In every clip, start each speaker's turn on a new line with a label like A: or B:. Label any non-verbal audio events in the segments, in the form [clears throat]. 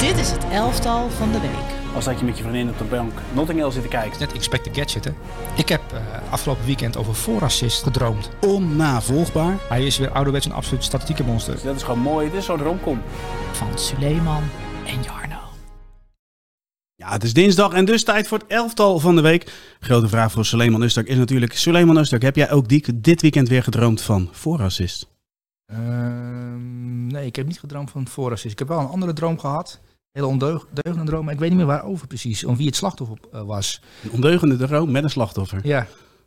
A: Dit is het elftal van de week.
B: Als dat je met je vriendin op de bank Notting Hill zit te kijken.
C: Net Inspector Gadget, hè? Ik heb uh, afgelopen weekend over voorassist gedroomd.
D: Onnavolgbaar.
C: Hij is weer ouderwets een absoluut statistieke monster.
B: Dus dat is gewoon mooi. Dit is zo'n romcom.
A: Van Suleiman en Jarno.
D: Ja, het is dinsdag en dus tijd voor het elftal van de week. Grote vraag voor Suleiman Ustak is natuurlijk... Suleiman Ustak, heb jij ook die, dit weekend weer gedroomd van voorassist?
C: Uh, nee, ik heb niet gedroomd van voorassist. Ik heb wel een andere droom gehad hele ondeugende droom. Maar ik weet niet meer waarover precies. Om wie het slachtoffer uh, was.
D: Een ondeugende droom met een slachtoffer?
C: Ja.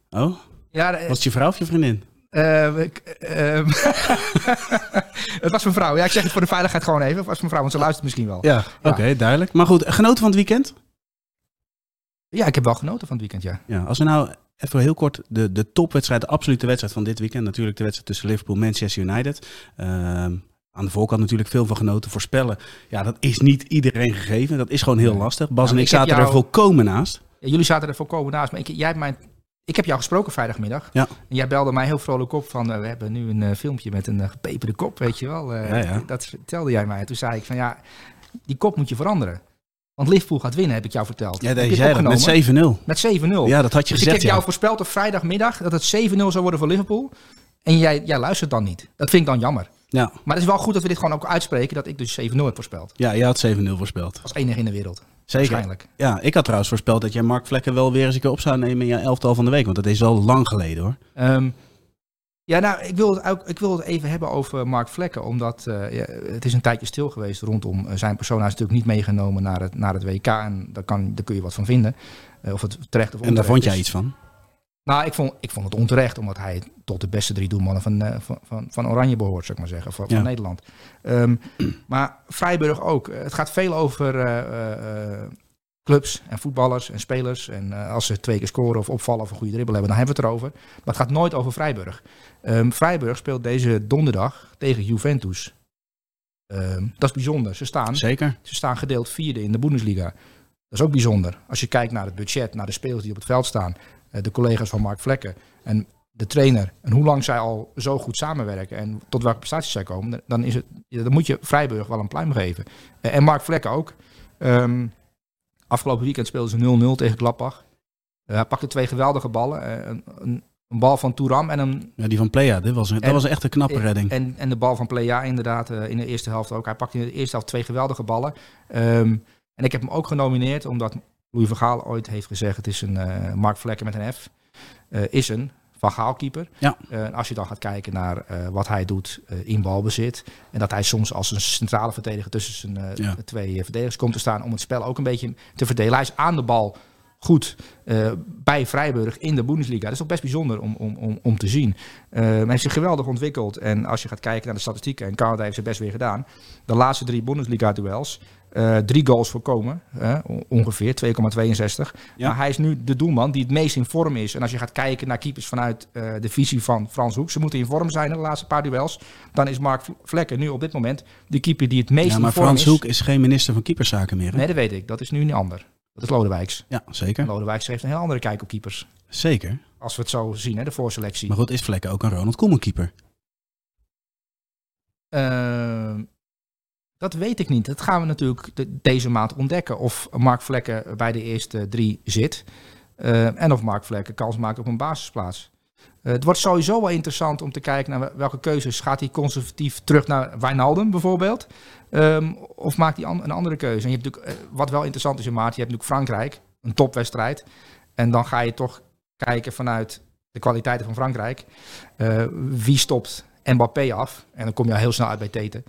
D: Oh? Ja, was het je vrouw of je vriendin?
C: Uh, ik, uh, [laughs] het was mijn vrouw. Ja, ik zeg het voor de veiligheid gewoon even. Het was mijn vrouw, want ze luistert misschien wel.
D: Ja, ja. oké, duidelijk. Maar goed, genoten van het weekend?
C: Ja, ik heb wel genoten van het weekend, ja.
D: ja als we nou even heel kort de, de topwedstrijd, de absolute wedstrijd van dit weekend. Natuurlijk de wedstrijd tussen Liverpool en Manchester United. Uh, aan de voorkant natuurlijk veel van genoten. Voorspellen, ja, dat is niet iedereen gegeven. Dat is gewoon heel lastig. Bas en ik, zaten er volkomen naast.
C: Ja, jullie zaten er volkomen naast. Maar ik, jij hebt mijn, ik heb jou gesproken vrijdagmiddag.
D: Ja.
C: En jij belde mij heel vrolijk op van... Uh, we hebben nu een uh, filmpje met een uh, gepeperde kop, weet je wel.
D: Ja.
C: Dat vertelde jij mij. Toen zei ik van ja, die kop moet je veranderen. Want Liverpool gaat winnen, heb ik jou verteld.
D: Ja, dat, met 7-0.
C: Met 7-0.
D: Ja, dat had je
C: dus
D: gezegd,
C: ik heb jou voorspeld op vrijdagmiddag dat het 7-0 zou worden voor Liverpool. En jij, jij luistert dan niet. Dat vind ik dan jammer.
D: Ja.
C: Maar het is wel goed dat we dit gewoon ook uitspreken, dat ik dus 7-0 heb voorspeld.
D: Ja, je had 7-0 voorspeld.
C: Als enige in de wereld.
D: Zeker.
C: Waarschijnlijk.
D: Ja, ik had trouwens voorspeld dat jij Mark Vlekken wel weer eens een keer op zou nemen in je elftal van de week. Want dat is al lang geleden hoor.
C: Um, ja, nou, ik wil, het ook, ik wil het even hebben over Mark Vlekken. Omdat uh, ja, het is een tijdje stil geweest rondom zijn persoon. Hij is natuurlijk niet meegenomen naar het, naar het WK. En daar, kan, daar kun je wat van vinden. Uh, of het terecht of onterecht
D: En daar vond jij
C: is.
D: iets van?
C: Nou, ik vond, ik vond het onterecht, omdat hij tot de beste drie doelmannen van, uh, van, van, van, Oranje behoort, zou ik maar zeggen, van, ja. van Nederland. Um, maar Vrijburg ook. Het gaat veel over uh, uh, clubs en voetballers en spelers. En als ze twee keer scoren of opvallen of een goede dribbel hebben, dan hebben we het erover. Maar het gaat nooit over Vrijburg. Um, Vrijburg speelt deze donderdag tegen Juventus. Um, dat is bijzonder. Ze staan,
D: Zeker.
C: ze staan gedeeld vierde in de Bundesliga. Dat is ook bijzonder. Als je kijkt naar het budget, naar de spelers die op het veld staan de collega's van Mark Vlekken en de trainer en hoe lang zij al zo goed samenwerken en tot welke prestaties zij komen, dan, is het, dan moet je Vrijburg wel een pluim geven. En Mark Vlekken ook. Um, afgelopen weekend speelden ze 0-0 tegen Gladbach. Uh, hij pakte twee geweldige ballen. Een, een, een, bal van Touram en een...
D: Ja, die van Plea, dit was een, dat was echt een knappe redding.
C: En, en de bal van Plea inderdaad uh, in de eerste helft ook. Hij pakte in de eerste helft twee geweldige ballen. Um, en ik heb hem ook genomineerd omdat Louis van Gaal ooit heeft gezegd, het is een uh, Mark Vlekken met een F, uh, is een Van Gaal keeper.
D: Ja.
C: Uh, als je dan gaat kijken naar wat hij doet in balbezit en dat hij soms als een centrale verdediger tussen zijn ja. twee verdedigers komt te staan om het spel ook een beetje te verdelen. Hij is aan de bal goed uh, bij Vrijburg in de Bundesliga. Dat is toch best bijzonder om, om, om, om te zien. Uh, hij heeft zich geweldig ontwikkeld. En als je gaat kijken naar de statistieken, en Canada heeft ze best weer gedaan. De laatste drie Bundesliga-duels. Uh, drie goals voorkomen, ongeveer 2,62. Ja. Maar hij is nu de doelman die het meest in vorm is. En als je gaat kijken naar keepers vanuit de visie van Frans Hoek, ze moeten in vorm zijn in de laatste paar duels. Dan is Mark Vlekken nu op dit moment de keeper die het meest
D: ja,
C: in
D: maar
C: vorm
D: Frans
C: is.
D: Hoek is geen minister van keeperszaken meer. Hè?
C: Nee, dat weet ik. Dat is nu een ander. Dat is Lodewijks.
D: Ja, zeker.
C: Lodewijks heeft een heel andere kijk op keepers.
D: Zeker.
C: Als we het zo zien, hè, de voorselectie.
D: Maar goed, is Vlekken ook een Ronald Koeman keeper?
C: Dat weet ik niet. Dat gaan we natuurlijk de, deze maand ontdekken. Of Mark Vlekken bij de eerste drie zit. Uh, en of Mark Vlekken kans maakt op een basisplaats. Uh, het wordt sowieso wel interessant om te kijken naar welke keuzes. Gaat hij conservatief terug naar Wijnaldum bijvoorbeeld? Um, of maakt hij een andere keuze? En je hebt natuurlijk, uh, wat wel interessant is in maart, je hebt natuurlijk Frankrijk, een topwedstrijd. En dan ga je toch kijken vanuit de kwaliteiten van Frankrijk. Wie stopt Mbappé af? En dan kom je al heel snel uit bij Teten.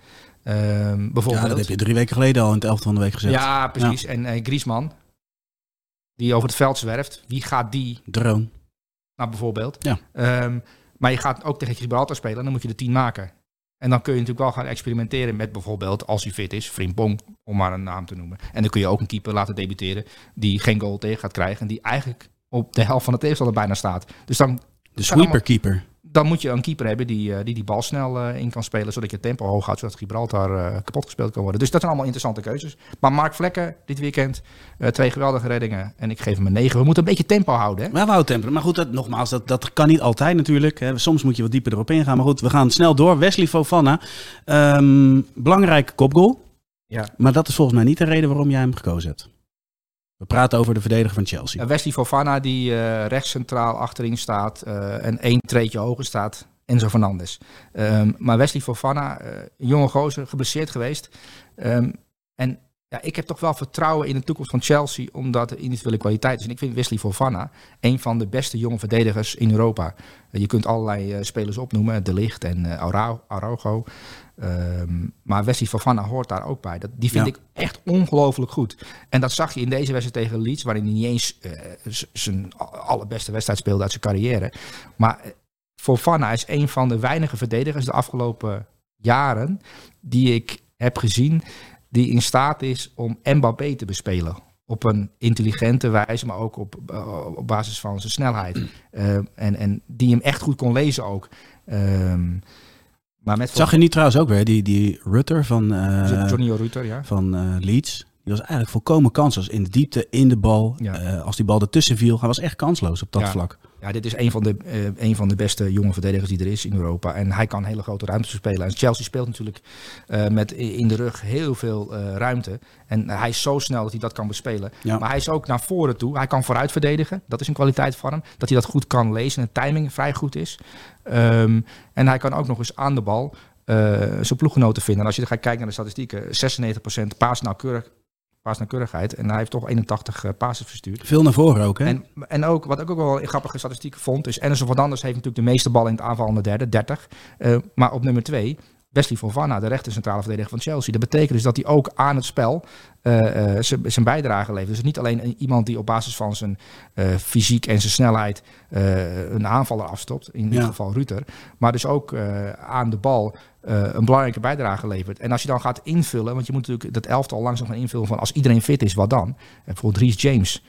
C: Um, bijvoorbeeld.
D: Ja, dat heb je drie weken geleden al in het elftal van de week gezegd.
C: Ja, precies. Ja. En uh, Griezmann, die over het veld zwerft. Wie gaat die?
D: Drone.
C: Nou, bijvoorbeeld.
D: Ja.
C: Um, maar je gaat ook tegen Gibraltar spelen. Dan moet je de tien maken. En dan kun je natuurlijk wel gaan experimenteren met bijvoorbeeld, als hij fit is, Frimpong, om maar een naam te noemen. En dan kun je ook een keeper laten debuteren die geen goal tegen gaat krijgen. En die eigenlijk op de helft van de tegenstander bijna staat. Dus dan...
D: De sweeper-keeper.
C: Dan moet je een keeper hebben die uh, die, die bal snel uh, in kan spelen, zodat je het tempo hoog houdt, zodat Gibraltar uh, kapot gespeeld kan worden. Dus dat zijn allemaal interessante keuzes. Maar Mark Vlekken dit weekend, twee geweldige reddingen. En ik geef hem een 9. We moeten een beetje tempo houden. Hè?
D: Maar we houden tempo. Maar goed, dat, nogmaals, dat, dat kan niet altijd natuurlijk. Hè. Soms moet je wat dieper erop ingaan. Maar goed, we gaan snel door. Wesley Fofana, um, belangrijke kopgoal.
C: Ja.
D: Maar dat is volgens mij niet de reden waarom jij hem gekozen hebt. We praten over de verdediger van Chelsea.
C: Uh, Wesley Fofana die uh, rechts centraal achterin staat uh, en één treetje hoger staat. Enzo Fernandes. Um, maar Wesley Fofana, jonge gozer, geblesseerd geweest. Um, en ja, ik heb toch wel vertrouwen in de toekomst van Chelsea, omdat de individuele kwaliteit is. En ik vind Wesley Fofana een van de beste jonge verdedigers in Europa. je kunt allerlei spelers opnoemen, De Ligt en Araujo. Um, maar Wesley Fofana hoort daar ook bij. Dat, die vind
D: Ja.
C: ik echt ongelooflijk goed. En dat zag je in deze wedstrijd tegen Leeds, waarin hij niet eens eh, zijn allerbeste wedstrijd speelde uit zijn carrière. Maar eh, Fofana is een van de weinige verdedigers de afgelopen jaren die ik heb gezien die in staat is om Mbappé te bespelen. Op een intelligente wijze, maar ook op, eh, op basis van zijn snelheid. Eh, en, en die hem echt goed kon lezen ook. Ehm, maar met
D: Zag je niet trouwens ook weer die, die Rutter van, eh,
C: Johnny Rutter, ja.
D: van eh, Leeds? Die was eigenlijk volkomen kansloos. In de diepte, in de bal.
C: Ja.
D: Eh, als die bal ertussen viel, hij was echt kansloos op dat
C: Ja.
D: vlak.
C: Ja, dit is een van, de, eh, een van de beste jonge verdedigers die er is in Europa. En hij kan hele grote ruimtes spelen. En Chelsea speelt natuurlijk eh, met in de rug heel veel ruimte. En hij is zo snel dat hij dat kan bespelen.
D: Ja.
C: Maar hij is ook naar voren toe. Hij kan vooruit verdedigen. Dat is een kwaliteit van hem. Dat hij dat goed kan lezen en de timing vrij goed is. Ehm, en hij kan ook nog eens aan de bal zijn ploeggenoten vinden. En als je gaat kijken naar de statistieken, 96% paasnauwkeurig, paasnauwkeurigheid. En hij heeft toch 81 eh passes verstuurd.
D: Veel naar voren ook, hè?
C: En, en ook, wat ik ook wel een grappige statistiek vond, is Enzo Fernandes heeft natuurlijk de meeste ballen in het aanval aan de derde, 30. Eh, maar op nummer 2, Wesley Fofana, de rechter centrale verdediger van Chelsea. Dat betekent dus dat hij ook aan het spel zijn zijn bijdrage levert. Dus niet alleen een- iemand die op basis van zijn eh, fysiek en zijn snelheid eh, een aanvaller afstopt, in dit
D: Ja.
C: geval Ruter, maar dus ook eh, aan de bal eh, een belangrijke bijdrage levert. En als je dan gaat invullen, want je moet natuurlijk dat elftal langzaam gaan invullen van als iedereen fit is, wat dan? En bijvoorbeeld Reece James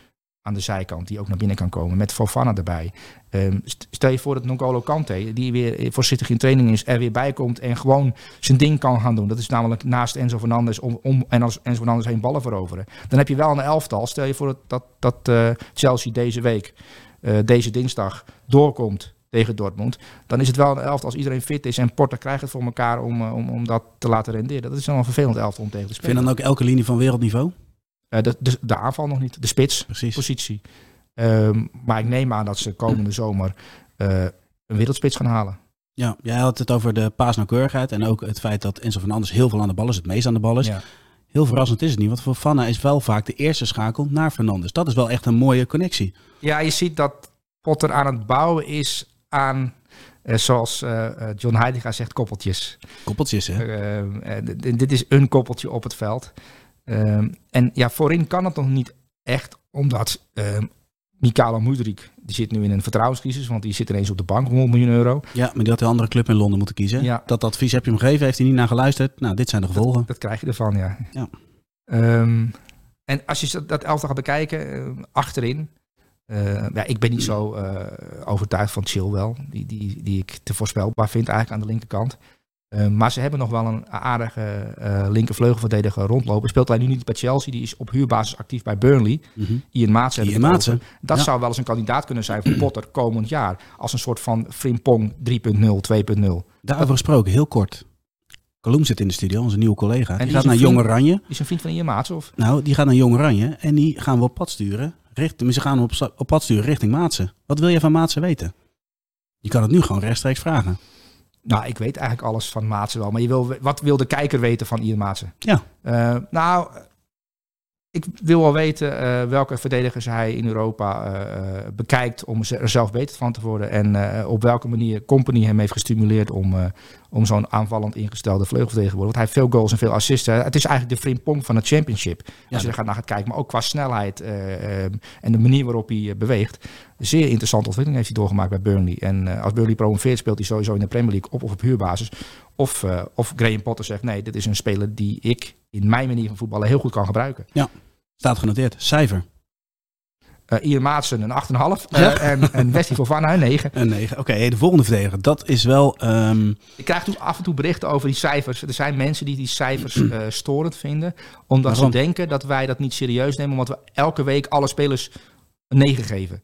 C: aan de zijkant, die ook naar binnen kan komen, met Fofana erbij. Ehm, st- stel je voor dat N'Golo Kante, die weer voorzichtig in training is, er weer bij komt en gewoon zijn ding kan gaan doen. Dat is namelijk naast Enzo Fernandes om, om en als Enzo Fernandes heen ballen veroveren. Dan heb je wel een elftal. Stel je voor dat, dat, dat eh, Chelsea deze week, eh, deze dinsdag, doorkomt tegen Dortmund. Dan is het wel een elftal als iedereen fit is en Porter krijgt het voor elkaar om, eh, om, om dat te laten renderen. Dat is wel een vervelend elftal om tegen te
D: Ik vind
C: spelen.
D: dan ook elke linie van wereldniveau.
C: Eh, de, de, de aanval nog niet, de spits
D: Precies.
C: positie. Ehm, maar ik neem aan dat ze komende [clears throat] zomer eh, een wereldspits gaan halen.
D: Ja, jij had het over de paasnauwkeurigheid en ook het feit dat Enzo Fernandes heel veel aan de bal is, het meest aan de bal is.
C: Ja.
D: Heel verrassend is het niet, want voor Fana is wel vaak de eerste schakel naar Fernandes. Dat is wel echt een mooie connectie.
C: ja, je ziet dat Potter aan het bouwen is aan, eh, zoals John Heidegger zegt, koppeltjes.
D: Koppeltjes, hè?
C: D- dit is een koppeltje op het veld. Ehm, en ja, voorin kan het nog niet echt, omdat uh, Mikalo Mudrik, die zit nu in een vertrouwenscrisis, want die zit ineens op de bank, 100 miljoen euro.
D: Ja, maar die had een andere club in Londen moeten kiezen.
C: Ja.
D: Dat advies heb je hem gegeven, heeft hij niet naar geluisterd. Nou, dit zijn de gevolgen.
C: Dat krijg je ervan, ja.
D: Ja.
C: Ehm, en als je dat- dat elftal gaat bekijken, eh, achterin. eh, ja, ik ben niet zo eh, overtuigd van Chilwell, die, die, die ik te voorspelbaar vind eigenlijk aan de linkerkant. Eh, maar ze hebben nog wel een aardige eh linkervleugelverdediger rondlopen. Speelt hij nu niet bij Chelsea, die is op huurbasis actief bij Burnley.
D: Mhm.
C: Ian Maatsen.
D: Ian Maatsen.
C: Dat
D: ja.
C: zou wel eens een kandidaat kunnen zijn voor Potter komend jaar. Als een soort van Frimpong 3.0, 2.0.
D: Daarover gesproken, heel kort. Kaloem zit in de studio, onze nieuwe collega.
C: die
D: die gaat naar Jong Oranje.
C: Die is een vriend van Ian Maatsen, of?
D: Nou, die gaat naar Jong Oranje en die gaan we op pad sturen. Richt, ze gaan hem op, op pad sturen richting Maatsen. Wat wil je van Maatsen weten? Je kan het nu gewoon rechtstreeks vragen.
C: Nou, ik weet eigenlijk alles van Maatsen wel. Maar je wil, wat wil de kijker weten van Ian Maatsen?
D: Ja.
C: Eh, nou, ik wil wel weten eh, welke verdedigers hij in Europa eh, bekijkt om er zelf beter van te worden. En op welke manier Company hem heeft gestimuleerd om, om zo'n aanvallend ingestelde vleugelverdediger te worden. Want hij heeft veel goals en veel assists. hè. Het is eigenlijk de Frimpong van het championship. Als je er gaat naar gaat kijken. Maar ook qua snelheid en de manier waarop hij beweegt. Zeer interessante ontwikkeling heeft hij doorgemaakt bij Burnley. En eh, als Burnley promoveert speelt hij sowieso in de Premier League op of op huurbasis. Of, eh, of Graham Potter zegt nee, dit is een speler die ik in mijn manier van voetballen heel goed kan gebruiken.
D: Staat genoteerd. Cijfer.
C: Eh Ian Maatsen een 8,5 eh,
D: Ja.
C: en, en Wesley Fofana een 9.
D: Een 9. Oké, de volgende verdediger. Dat is wel... ehm,
C: Ik krijg toen af en toe berichten over die cijfers. Er zijn mensen die die cijfers [clears throat] storend vinden. Omdat
D: Waarom?
C: ze denken dat wij dat niet serieus nemen. Omdat we elke week alle spelers een 9 geven.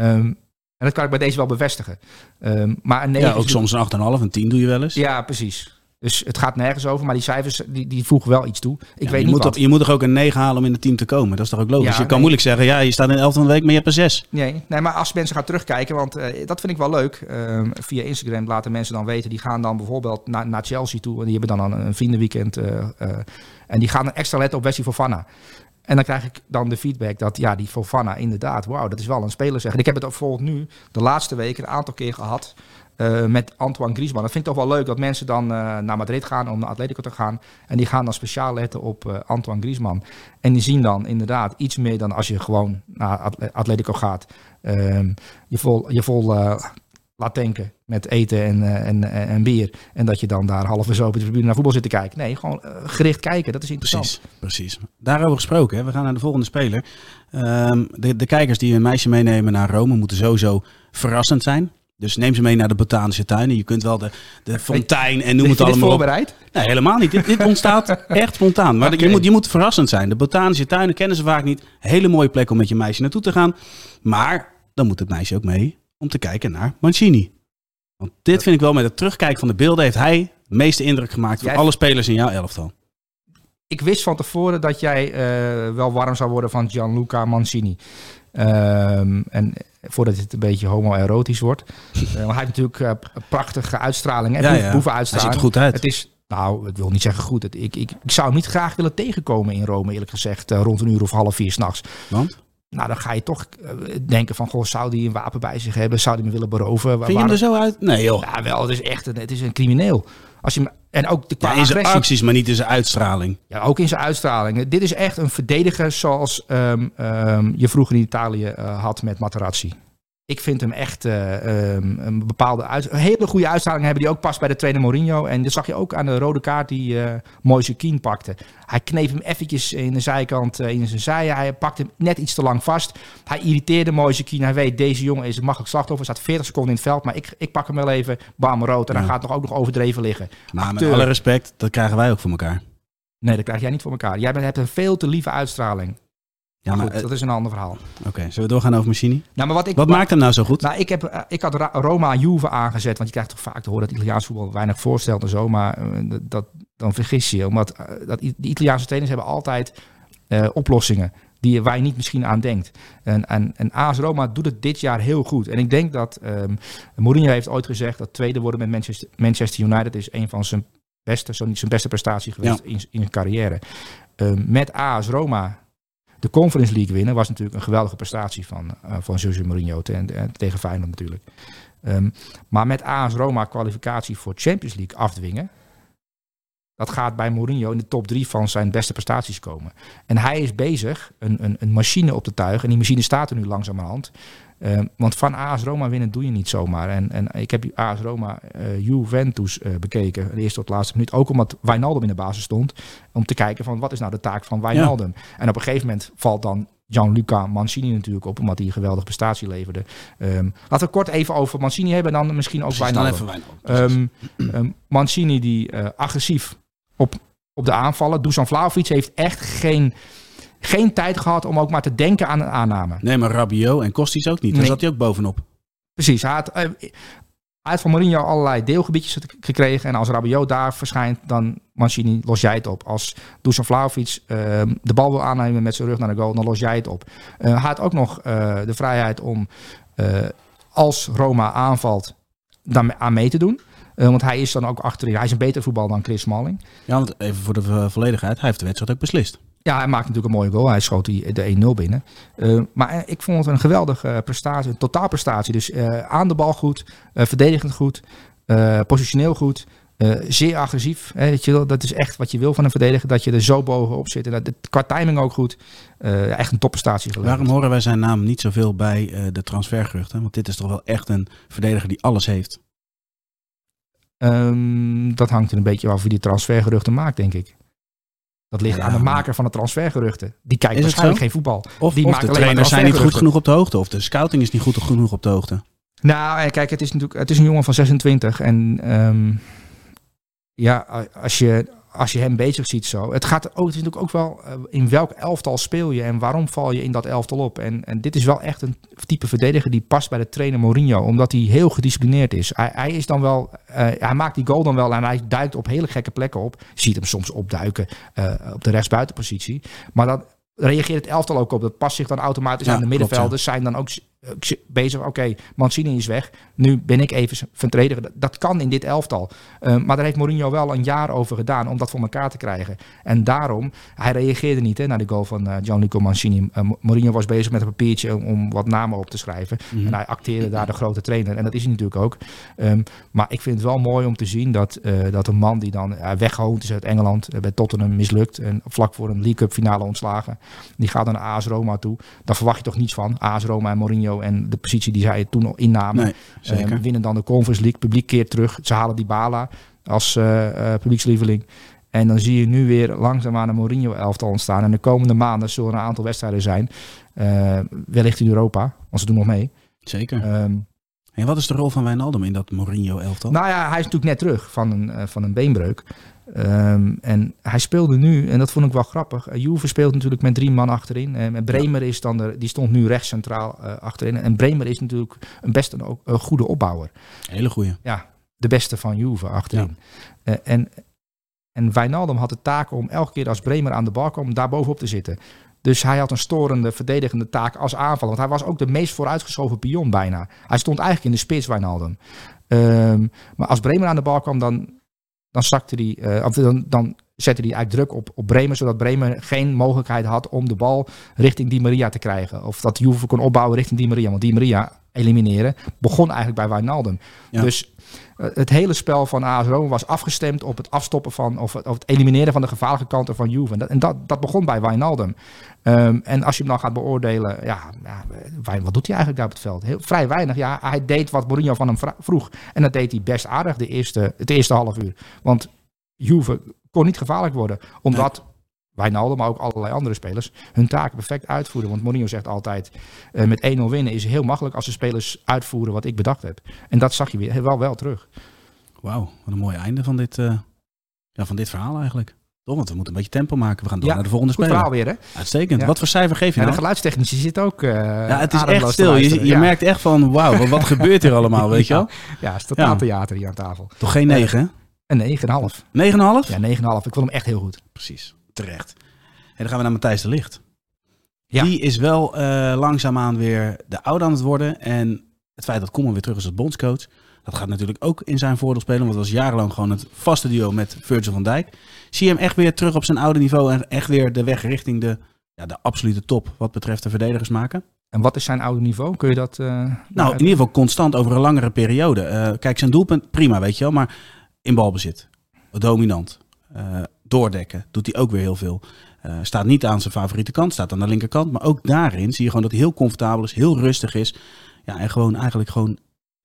C: Ehm, en dat kan ik bij deze wel bevestigen. Ehm, maar een 9
D: ja, ook
C: is-
D: soms een 8,5, een 10 doe je wel eens.
C: Ja, precies. Dus het gaat nergens over, maar die cijfers die, die voegen wel iets toe. Ik
D: Ja,
C: weet
D: je,
C: niet
D: moet
C: wat.
D: toch, je moet toch ook een 9 halen om in het team te komen? Dat is toch ook logisch?
C: Ja,
D: je kan
C: nee.
D: moeilijk zeggen, ja, je staat in de 11 van de week, maar je hebt er 6.
C: Nee, nee, maar als mensen gaan terugkijken, want eh, dat vind ik wel leuk. Ehm, via Instagram laten mensen dan weten, die gaan dan bijvoorbeeld naar, naar Chelsea toe. En die hebben dan een, een vriendenweekend. eh, eh, en die gaan extra letten op Wesley Fofana. En dan krijg ik dan de feedback dat ja, die Fofana inderdaad, wauw, dat is wel een speler zeg. En ik heb het ook bijvoorbeeld nu, de laatste weken, een aantal keer gehad eh, met Antoine Griezmann. Dat vind ik toch wel leuk dat mensen dan eh, naar Madrid gaan om naar Atletico te gaan. En die gaan dan speciaal letten op eh, Antoine Griezmann. En die zien dan inderdaad iets meer dan als je gewoon naar Atle- Atletico gaat. Ehm, je vol, je vol laat tanken met eten en, eh, en, en, en bier. En dat je dan daar half zo op de tribune naar voetbal zit te kijken. Nee, gewoon eh, gericht kijken. Dat is interessant.
D: Precies, precies. Daarover gesproken, hè. we gaan naar de volgende speler. Ehm, de, de kijkers die een meisje meenemen naar Rome moeten sowieso verrassend zijn. Dus neem ze mee naar de botanische tuinen. Je kunt wel de, de fontein en noem het allemaal op.
C: voorbereid?
D: Nee, helemaal niet. Dit, dit ontstaat [laughs] echt spontaan. Maar je, moet, je moet verrassend zijn. De botanische tuinen kennen ze vaak niet. Hele mooie plek om met je meisje naartoe te gaan. Maar dan moet het meisje ook mee om te kijken naar Mancini. Want dit vind ik wel, met het terugkijken van de beelden, heeft hij de meeste indruk gemaakt van
C: Jij-
D: alle spelers in jouw elftal.
C: Ik wist van tevoren dat jij eh, wel warm zou worden van Gianluca Mancini. Ehm, en voordat het een beetje homoerotisch wordt. Eh, want hij heeft natuurlijk eh, een prachtige uitstraling. Hè?
D: Ja,
C: Boef-
D: ja.
C: boevenuitstraling.
D: Hij ziet er goed uit.
C: Het is, nou, ik wil niet zeggen goed. Het, ik, ik, ik zou hem niet graag willen tegenkomen in Rome, eerlijk gezegd. rond een uur of half vier s'nachts.
D: Want?
C: Nou, dan ga je toch eh, denken van, goh, zou die een wapen bij zich hebben? Zou die me willen beroven?
D: Vind je hem er zo uit? Nee joh.
C: Ja, wel, het is echt een, het is een crimineel. Als je, hem- en ook de
D: Ja, in zijn acties, maar niet in zijn uitstraling.
C: Ja, ook in zijn uitstraling. Dit is echt een verdediger zoals ehm, ehm, je vroeger in Italië eh, had met Materazzi. Ik vind hem echt eh, ehm, een bepaalde uit, een hele goede uitstraling hebben die ook past bij de trainer Mourinho. En dat zag je ook aan de rode kaart die eh Moise pakte. Hij kneep hem eventjes in de zijkant eh, in zijn zij. Hij pakte hem net iets te lang vast. Hij irriteerde Moise Kean. Hij weet, deze jongen is een makkelijk slachtoffer. Hij staat 40 seconden in het veld, maar ik, ik pak hem wel even, bam, rood. En dan
D: Ja.
C: gaat het nog ook nog overdreven liggen.
D: Maar met
C: Acteur.
D: alle respect, dat krijgen wij ook voor elkaar.
C: Nee, dat krijg jij niet voor elkaar. Jij bent, hebt een veel te lieve uitstraling.
D: Ja,
C: Maar goed,
D: eh,
C: dat is een ander verhaal.
D: Oké, zullen we doorgaan over Machini?
C: Nou, maar wat ik,
D: Wat maakt hem nou zo goed?
C: Nou, ik, heb, eh, ik had Ra- Roma Juve aangezet, want je krijgt toch vaak te horen dat Italiaans voetbal weinig voorstelt en zo, maar eh, dat, dan vergis je je. Omdat dat, de Italiaanse trainers hebben altijd oplossingen die, waar je niet misschien aan denkt. En, en, en AS Roma doet het dit jaar heel goed. En ik denk dat ehm Mourinho heeft ooit gezegd dat tweede worden met Manchester, Manchester United is een van zijn beste, zo niet zijn beste prestatie geweest in, in zijn carrière. Ehm, met AS Roma de Conference League winnen was natuurlijk een geweldige prestatie van, eh van Jose Mourinho en tegen Feyenoord natuurlijk. Ehm, maar met AS Roma kwalificatie voor Champions League afdwingen, dat gaat bij Mourinho in de top drie van zijn beste prestaties komen. En hij is bezig een, een, een machine op te tuigen. En die machine staat er nu langzamerhand. Ehm, want van AS Roma winnen doe je niet zomaar. En, en ik heb AS Roma eh, Juventus eh, bekeken, de eerste tot laatste minuut. Ook omdat Wijnaldum in de basis stond. Om te kijken van wat is nou de taak van Wijnaldum. En op een gegeven moment valt dan Gianluca Mancini natuurlijk op. Omdat hij een geweldige prestatie leverde. Ehm, laten we kort even over Mancini hebben. En dan misschien ook Wijnaldum.
D: even Wijnaldum.
C: Ehm, ehm, Mancini die eh, agressief op, op de aanvallen. Dusan Vlahovic heeft echt geen, geen tijd gehad om ook maar te denken aan een aanname.
D: Nee, maar Rabiot en Kostic ook niet. Daar
C: Nee.
D: zat hij ook bovenop.
C: Precies. Hij had, eh, hij had van Mourinho allerlei deelgebiedjes gekregen. En als Rabiot daar verschijnt, dan Mancini, los jij het op. Als Dusan Vlahovic ehm, de bal wil aannemen met zijn rug naar de goal, dan los jij het op. Eh, hij had ook nog eh, de vrijheid om, als Roma aanvalt, daar aan mee te doen. Want hij is dan ook achterin. Hij is een beter voetbal dan Chris Smalling.
D: Ja, want even voor de vo- volledigheid. Hij heeft de wedstrijd ook beslist.
C: Ja, hij maakt natuurlijk een mooie goal. Hij schoot die, de 1-0 binnen. Eh, maar eh, ik vond het een geweldige eh, prestatie, een totaalprestatie. Dus aan de bal goed, verdedigend goed, positioneel goed, zeer agressief. Hè, je dat is echt wat je wil van een verdediger, dat je er zo bovenop zit. En dat, dat- qua timing ook goed. Echt een topprestatie geleverd.
D: Waarom horen wij zijn naam niet zoveel bij de transfergeruchten? Want dit is toch wel echt een verdediger die alles heeft.
C: Ehm, dat hangt er een beetje af wie die transfergeruchten maakt, denk ik. Dat ligt
D: Ja,
C: aan de maker van de transfergeruchten. Die kijkt
D: Is
C: waarschijnlijk geen voetbal.
D: Of,
C: Die
D: of
C: maakt
D: de trainers zijn niet goed genoeg op de hoogte. Of de scouting is niet goed genoeg op de hoogte.
C: Nou, eh, kijk, het is natuurlijk het is een jongen van 26. En ehm, ja, als je, als je hem bezig ziet zo. Het gaat ook, het is natuurlijk ook wel uh, in welk elftal speel je en waarom val je in dat elftal op. En, en dit is wel echt een type verdediger die past bij de trainer Mourinho, omdat hij heel gedisciplineerd is. Hij, hij is dan wel, uh, hij maakt die goal dan wel en hij duikt op hele gekke plekken op. Je ziet hem soms opduiken uh, op de rechtsbuitenpositie. Maar dat reageert het elftal ook op. Dat past zich dan automatisch ja, aan de middenvelders. Zijn dan ook bezig. Oké, Mancini is weg. Nu ben ik even verdediger. Dat, kan in dit elftal. Uh, maar daar heeft Mourinho wel een jaar over gedaan om dat voor elkaar te krijgen. En daarom, hij reageerde niet hè, naar de goal van uh, Gianluca Mancini. Uh, Mourinho was bezig met een papiertje om, om wat namen op te schrijven. Mm-hmm. En hij acteerde daar de grote trainer. En dat is hij natuurlijk ook. Um, maar ik vind het wel mooi om te zien dat, dat een man die dan weggehoond is uit Engeland, bij Tottenham mislukt en vlak voor een League Cup finale ontslagen, die gaat dan naar AS Roma toe. Daar verwacht je toch niets van. AS Roma en Mourinho en de positie die zij toen innamen. Nee, zeker. Um, winnen dan de Conference League. Publiek keert terug. Ze halen die Bala als uh, uh, publiekslieveling. En dan zie je nu weer langzaamaan een Mourinho-elftal ontstaan. En de komende maanden zullen er een aantal wedstrijden zijn. Uh, wellicht in Europa, want ze doen nog mee.
D: Zeker. Um, en wat is de rol van Wijnaldum in dat Mourinho-elftal?
C: Nou ja, hij is natuurlijk net terug van een, van een beenbreuk. Um, en hij speelde nu, en dat vond ik wel grappig. Uh, Juve speelt natuurlijk met drie man achterin. Um, en Bremer is dan de, die stond nu rechts centraal uh, achterin. En Bremer is natuurlijk een best een, een goede opbouwer.
D: Hele goede.
C: Ja, de beste van Juve achterin. Ja. Uh, en, en Wijnaldum had de taak om elke keer als Bremer aan de bal kwam, daar bovenop te zitten. Dus hij had een storende, verdedigende taak als aanvaller. Want hij was ook de meest vooruitgeschoven pion bijna. Hij stond eigenlijk in de spits, Wijnaldum. Um, maar als Bremer aan de bal kwam, dan dan, zakte die, uh, of dan, dan zette hij eigenlijk druk op, op Bremen, zodat Bremen geen mogelijkheid had om de bal richting Di Maria te krijgen. Of dat Juve kon opbouwen richting Di Maria. Want Di Maria elimineren begon eigenlijk bij Wijnaldum. Ja. Dus uh, het hele spel van AS Rome was afgestemd op het afstoppen van, of, of het elimineren van de gevaarlijke kanten van Juve. En dat, en dat, dat begon bij Wijnaldum. Um, en als je hem dan gaat beoordelen, ja, ja, wat doet hij eigenlijk daar op het veld? Heel, vrij weinig. Ja, hij deed wat Mourinho van hem vroeg. En dat deed hij best aardig de eerste, het eerste half uur. Want Juve kon niet gevaarlijk worden. Omdat nee. Wijnaldum, maar ook allerlei andere spelers, hun taak perfect uitvoeren. Want Mourinho zegt altijd, uh, met 1-0 winnen is heel makkelijk als de spelers uitvoeren wat ik bedacht heb. En dat zag je weer wel, wel terug.
D: Wauw, wat een mooi einde van dit, uh, ja, van dit verhaal eigenlijk. Toch, want we moeten een beetje tempo maken. We gaan door
C: ja,
D: naar de volgende speler.
C: weer, hè?
D: Uitstekend. Ja. Wat voor cijfer geef je
C: ja,
D: nou?
C: De geluidstechnici zit ook uh,
D: Ja, het is echt stil. Je, je merkt echt van, wauw, wat, gebeurt hier allemaal, weet je wel?
C: Ja, het is totaal theater hier aan tafel.
D: Toch geen 9, hè?
C: Een 9,5. 9,5?
D: Ja,
C: 9,5. Ik vond hem echt heel goed.
D: Precies, terecht. En dan gaan we naar Matthijs de Licht. Ja. Die is wel uh, langzaamaan weer de oude aan het worden. En het feit dat Koeman weer terug is als bondscoach... dat gaat natuurlijk ook in zijn voordeel spelen. Want het was jarenlang gewoon het vaste duo met Virgil van Dijk. Zie je hem echt weer terug op zijn oude niveau... en echt weer de weg richting de, ja, de absolute top... wat betreft de verdedigers maken?
C: En wat is zijn oude niveau? Kun je dat... Uh,
D: nou, in ieder geval constant over een langere periode. Uh, kijk, zijn doelpunt, prima, weet je wel. Maar in balbezit, dominant, uh, doordekken, doet hij ook weer heel veel. Uh, staat niet aan zijn favoriete kant, staat aan de linkerkant. Maar ook daarin zie je gewoon dat hij heel comfortabel is, heel rustig is. Ja, en gewoon eigenlijk gewoon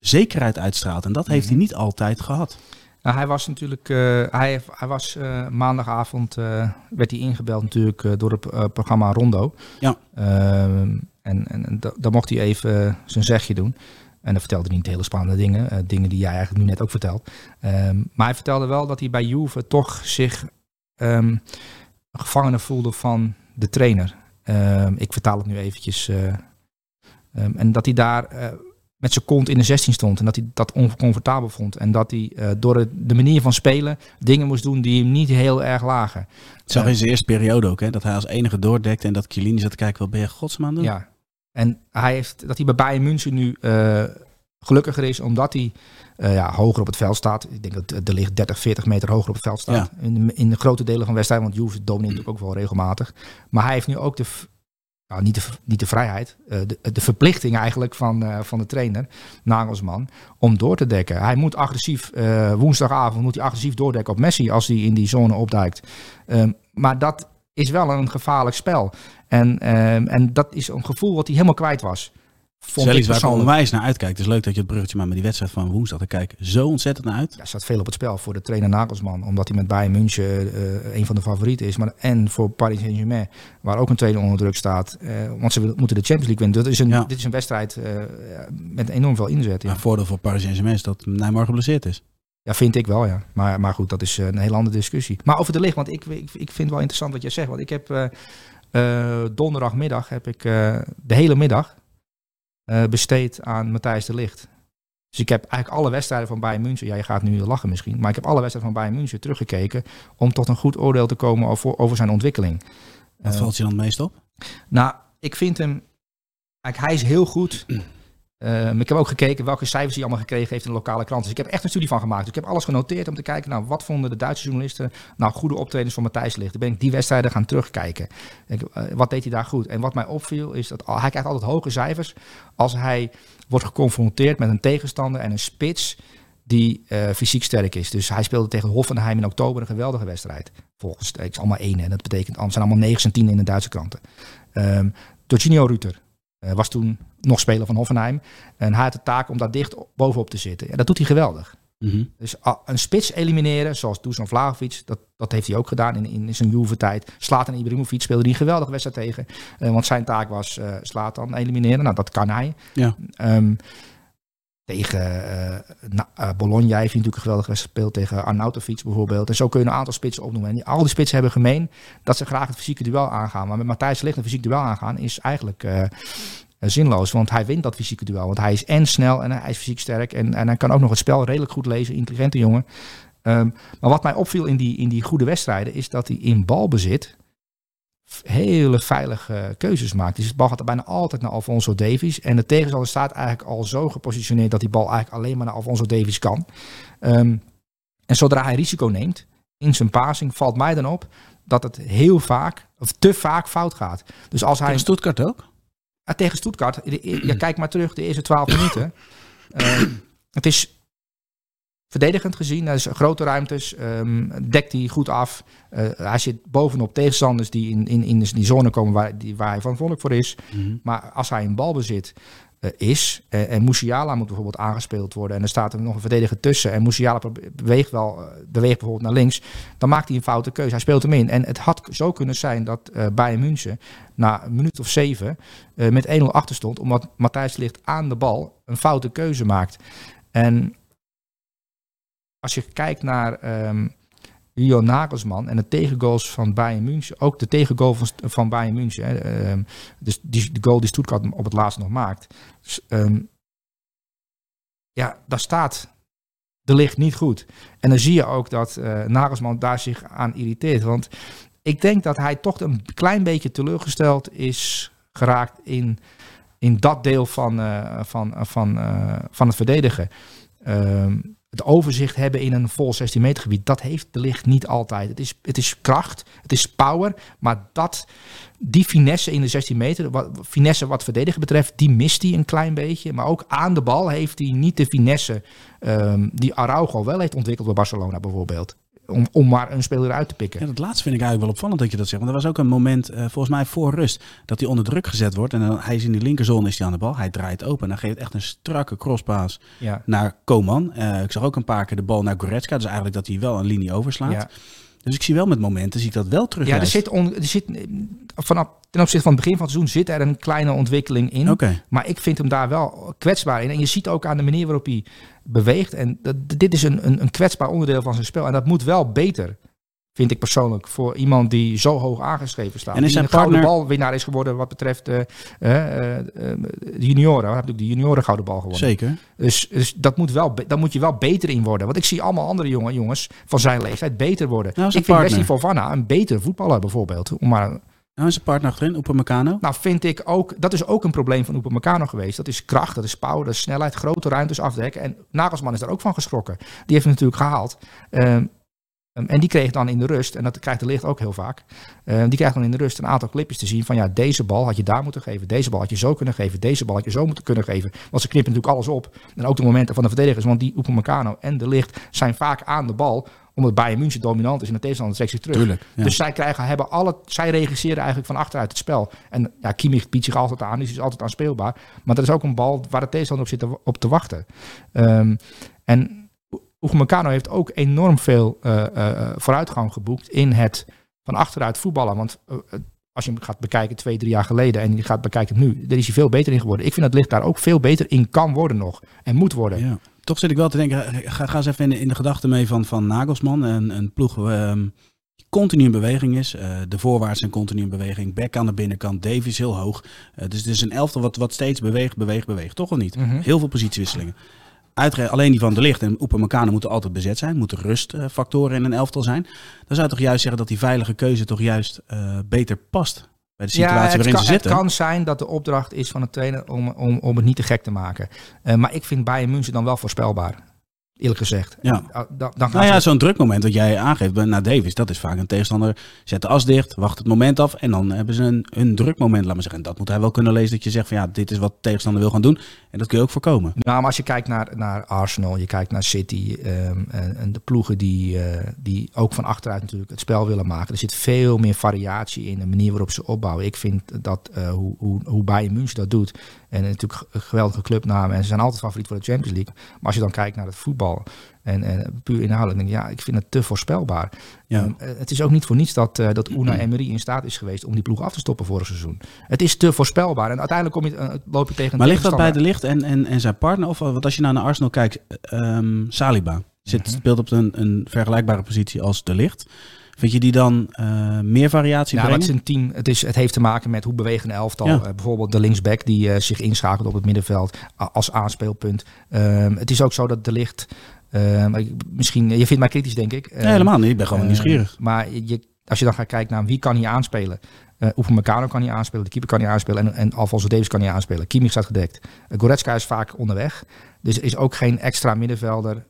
D: zekerheid uitstraalt. En dat heeft hij niet altijd gehad.
C: Nou, hij was natuurlijk, uh, hij, hij was uh, maandagavond, uh, werd hij ingebeld natuurlijk door het programma Rondo.
D: Ja.
C: Ehm, en en dan mocht hij even zijn zegje doen. En dan vertelde hij niet hele spannende dingen, dingen die jij eigenlijk nu net ook vertelt. Um, maar hij vertelde wel dat hij bij Juve toch zich um, gevangene voelde van de trainer. Ik vertaal het nu eventjes. Um, en dat hij daar met zijn kont in de 16 stond. En dat hij dat oncomfortabel vond. En dat hij uh, door de, de, manier van spelen dingen moest doen die hem niet heel erg lagen.
D: Het zag in zijn eerste periode ook, hè, dat hij als enige doordekte. En dat Chiellini zat te kijken, wat ben je godsman doen?
C: Ja, en hij heeft, dat hij bij Bayern München nu gelukkiger is, omdat hij uh, ja, hoger op het veld staat. Ik denk dat er ligt 30, 40 meter hoger op het veld staat. Ja. In, de, in de grote delen van wedstrijden, want Juve domineert [clears throat] natuurlijk ook wel regelmatig. Maar hij heeft nu ook de, nou, niet, de niet de vrijheid, uh, de, de verplichting eigenlijk van, uh, van de trainer, Nagelsman, om door te dekken. Hij moet agressief, woensdagavond moet hij agressief doordekken op Messi als hij in die zone opduikt. Um, maar dat is wel een gevaarlijk spel. En, um, en dat is een gevoel wat hij helemaal kwijt was.
D: Vond Zelfs waar ik onwijs naar uitkijk. Het is leuk dat je het bruggetje maar met die wedstrijd van woensdag te kijken. Zo ontzettend naar uit.
C: Ja, er staat veel op het spel voor de trainer Nagelsman. Omdat hij met Bayern München uh, een van de favorieten is. Maar, en voor Paris Saint-Germain, waar ook een tweede onder druk staat. Uh, want ze moeten de Champions League winnen. Dit is een, ja. dit is een wedstrijd uh, met enorm veel inzet. Ja.
D: Maar voordeel voor Paris Saint-Germain is dat Neymar geblesseerd is.
C: Ja, vind ik wel, ja. Maar, maar goed, dat is een hele andere discussie. Maar over de licht, want ik, ik, ik vind het wel interessant wat jij zegt. Want ik heb donderdagmiddag heb ik de hele middag besteed aan Matthijs de Licht. Dus ik heb eigenlijk alle wedstrijden van Bayern München, ja je gaat nu lachen misschien, maar ik heb alle wedstrijden van Bayern München teruggekeken om tot een goed oordeel te komen over, over zijn ontwikkeling.
D: Wat valt je dan het meest op?
C: Nou, ik vind hem, eigenlijk, hij is heel goed Um, ik heb ook gekeken welke cijfers hij allemaal gekregen heeft in de lokale kranten. Dus ik heb echt een studie van gemaakt. Dus ik heb alles genoteerd om te kijken, nou, wat vonden de Duitse journalisten nou goede optredens van Matthijs Ligt. Dan ben ik die wedstrijden gaan terugkijken. Uh, wat deed hij daar goed? En wat mij opviel is dat hij krijgt altijd hoge cijfers als hij wordt geconfronteerd met een tegenstander en een spits die uh, fysiek sterk is. Dus hij speelde tegen Hoffenheim in oktober een geweldige wedstrijd. Volgens het is allemaal één en dat betekent, het zijn allemaal 9 en 10 in de Duitse kranten. Um, Ruter, uh, was toen nog speler van Hoffenheim. En hij had de taak om daar dicht bovenop te zitten. En dat doet hij geweldig. Mm -hmm. Dus een spits elimineren, zoals Dusan Vlahovic, dat, dat heeft hij ook gedaan in, in zijn Juve-tijd. Slatan Ibrahimovic speelde hij een geweldige wedstrijd tegen. Uh, want zijn taak was uh, Slatan elimineren. Nou, dat kan hij.
D: Ja.
C: Um, tegen uh, Bologna heeft hij natuurlijk een geweldige wedstrijd gespeeld. Tegen Arnautovic bijvoorbeeld. En zo kun je een aantal spitsen opnoemen. En die, al die spitsen hebben gemeen dat ze graag het fysieke duel aangaan. Maar met Matthijs Ligt een fysiek duel aangaan is eigenlijk zinloos. Want hij wint dat fysieke duel. Want hij is en snel en hij is fysiek sterk. En, en hij kan ook nog het spel redelijk goed lezen. Intelligente jongen. Um, maar wat mij opviel in die, in die goede wedstrijden is dat hij in balbezit hele veilige keuzes maakt. Dus de bal gaat bijna altijd naar Alfonso Davies. En de tegenstander staat eigenlijk al zo gepositioneerd dat die bal eigenlijk alleen maar naar Alfonso Davies kan. Um, en zodra hij risico neemt in zijn passing, valt mij dan op dat het heel vaak, of te vaak fout gaat. Dus als hij.
D: Tegen Stuttgart ook?
C: Ja, tegen Stuttgart. Ja, [clears throat] kijk maar terug, de eerste twaalf minuten. Uh, [clears throat] het is verdedigend gezien. Er is grote ruimtes, um, dekt hij goed af. Uh, hij zit bovenop tegenstanders die in, in, in die zone komen waar, die, waar hij verantwoordelijk voor is. Mm -hmm. Maar als hij een balbezit uh, is uh, en Musiala moet bijvoorbeeld aangespeeld worden en er staat er nog een verdediger tussen en Musiala beweegt wel, beweegt bijvoorbeeld naar links, dan maakt hij een foute keuze. Hij speelt hem in. En het had zo kunnen zijn dat Bayern München na een minuut of zeven met 1-0 achter stond, omdat Matthijs ligt aan de bal een foute keuze maakt. En als je kijkt naar um, Rio Nagelsman en de tegengoals van Bayern München, ook de tegengoal van, van Bayern München, hè, um, dus die, goal die Stuttgart op het laatste nog maakt, dus, um, ja, daar staat de licht niet goed. En dan zie je ook dat uh, Nagelsman daar zich aan irriteert, want ik denk dat hij toch een klein beetje teleurgesteld is geraakt in, in dat deel van, uh, van, van, uh, van het verdedigen. Um, het overzicht hebben in een vol 16 meter gebied, dat heeft de licht niet altijd. Het is, het is kracht, het is power, maar dat, die finesse in de 16 meter, wat, finesse wat verdedigen betreft, die mist hij een klein beetje. Maar ook aan de bal heeft hij niet de finesse um, die Araujo wel heeft ontwikkeld bij Barcelona bijvoorbeeld. Om, om maar een speler uit te pikken.
D: Ja, dat laatste vind ik eigenlijk wel opvallend dat je dat zegt. Want er was ook een moment, uh, volgens mij voor rust, dat hij onder druk gezet wordt. En dan, hij is in die linkerzone is hij aan de bal. Hij draait open en dan geeft echt een strakke crosspaas
C: ja.
D: naar Koman. Uh, ik zag ook een paar keer de bal naar Goretzka. Dus eigenlijk dat hij wel een linie overslaat. Ja. Dus ik zie wel met momenten, zie ik dat wel terug.
C: Ja, er zit, on, er zit vanaf ten opzichte van het begin van het seizoen zit er een kleine ontwikkeling in.
D: Okay.
C: Maar ik vind hem daar wel kwetsbaar in. En je ziet ook aan de manier waarop hij beweegt. En dat, dit is een, een, een kwetsbaar onderdeel van zijn spel. En dat moet wel beter. Vind ik persoonlijk. Voor iemand die zo hoog aangeschreven staat.
D: En is
C: die
D: zijn
C: een
D: partner...
C: gouden balwinnaar is geworden wat betreft uh, uh, de junioren. Hij heeft ook de junioren gouden bal gewonnen.
D: Zeker.
C: Dus, dus dat moet wel, daar moet je wel beter in worden. Want ik zie allemaal andere jongen, jongens van zijn leeftijd beter worden.
D: Nou,
C: ik vind
D: partner.
C: Wesley Fofana een betere voetballer bijvoorbeeld. Om maar
D: nou, zijn partner achterin, Upamecano?
C: Nou, vind ik ook, dat is ook een probleem van Upamecano geweest. Dat is kracht, dat is power, dat is snelheid, grote ruimtes afdekken. En Nagelsman is daar ook van geschrokken. Die heeft hem natuurlijk gehaald. Um, um, en die kreeg dan in de rust, en dat krijgt de licht ook heel vaak. Um, die krijgt dan in de rust een aantal clipjes te zien van ja, deze bal had je daar moeten geven. Deze bal had je zo kunnen geven. Deze bal had je zo moeten kunnen geven. Want ze knippen natuurlijk alles op. En ook de momenten van de verdedigers. Want die Upamecano en de licht zijn vaak aan de bal omdat Bayern München dominant is en de tegenstander trekt zich terug.
D: Tuurlijk, ja.
C: Dus zij krijgen, hebben alle, zij regisseren eigenlijk van achteruit het spel. En ja, Kimmich biedt zich altijd aan, dus is altijd aanspeelbaar. Maar dat is ook een bal waar de tegenstander op zit te, op te wachten. Um, en Upamecano heeft ook enorm veel uh, uh, vooruitgang geboekt in het van achteruit voetballen. Want als je hem gaat bekijken twee, drie jaar geleden en je gaat bekijken nu, daar is hij veel beter in geworden. Ik vind dat licht daar ook veel beter in kan worden nog en moet worden.
D: Ja. toch zit ik wel te denken, ga, ga eens even in, de- gedachten mee van, van Nagelsman. Een, een ploeg ehm, die continu in beweging is. Eh, de voorwaarts zijn continu in beweging. Beck aan de binnenkant, Davies heel hoog. Eh, dus het is een elftal wat, wat steeds beweegt, beweegt, beweegt. Toch of niet?
C: Mhm.
D: Heel veel positiewisselingen. Uitre alleen die van de licht en Oepamecano moeten altijd bezet zijn. Moeten rustfactoren in een elftal zijn. Dan zou je toch juist zeggen dat die veilige keuze toch juist eh, beter past bij de situatie
C: het
D: waarin
C: kan,
D: ze zitten.
C: Het kan zijn dat de opdracht is van de trainer om, om, om het niet te gek te maken. Eh, maar ik vind Bayern München dan wel voorspelbaar. Eerlijk gezegd.
D: Ja.
C: Uh, dan, dan
D: Nou ja, zo'n drukmoment wat jij aangeeft bij- naar Davis, dat is vaak een tegenstander. Zet de as dicht, wacht het moment af en dan hebben ze een, een drukmoment, laat maar zeggen. En dat moet hij wel kunnen lezen dat je zegt van ja, dit is wat de tegenstander wil gaan doen. En dat kun je ook voorkomen.
C: Nou, maar als je kijkt naar, naar Arsenal, je kijkt naar City ehm, en, en de ploegen die, eh, die ook van achteruit natuurlijk het spel willen maken. Er zit veel meer variatie in de manier waarop ze opbouwen. Ik vind dat eh, hoe, hoe, hoe Bayern München dat doet. En natuurlijk een geweldige clubnaam en ze zijn altijd favoriet voor de Champions League. Maar als je dan kijkt naar het voetbal en, en puur inhoudelijk, denk ik, ja, ik vind het te voorspelbaar.
D: Ja.
C: Eh, het is ook niet voor niets dat, eh dat Una Emery in staat is geweest om die ploeg af te stoppen vorig seizoen. Het is te voorspelbaar en uiteindelijk kom je, eh, loop je tegen een
D: Maar ligt dat bij de licht en, en, en zijn partner? Of want als je nou naar Arsenal kijkt, ehm, Saliba zit,
C: Mhm.
D: speelt op een, een vergelijkbare positie als de licht. Vind je die dan eh, meer variatie
C: Ja, maar het
D: brengen?
C: is een team. Het, is, het heeft te maken met hoe bewegen een elftal.
D: Ja.
C: Eh, bijvoorbeeld de linksback die eh, zich inschakelt op het middenveld als aanspeelpunt. Ehm, het is ook zo dat de licht. ehm, misschien, je vindt mij kritisch, denk ik.
D: Nee, helemaal niet. Ik ben gewoon
C: Eh,
D: nieuwsgierig.
C: Maar je, als je dan gaat kijken naar wie kan hier aanspelen. Uh, Upamecano kan hier aanspelen, de keeper kan hier aanspelen en, en Alfonso Davis kan hier aanspelen. Kimmich staat gedekt. Uh, Goretzka is vaak onderweg. Dus er is ook geen extra middenvelder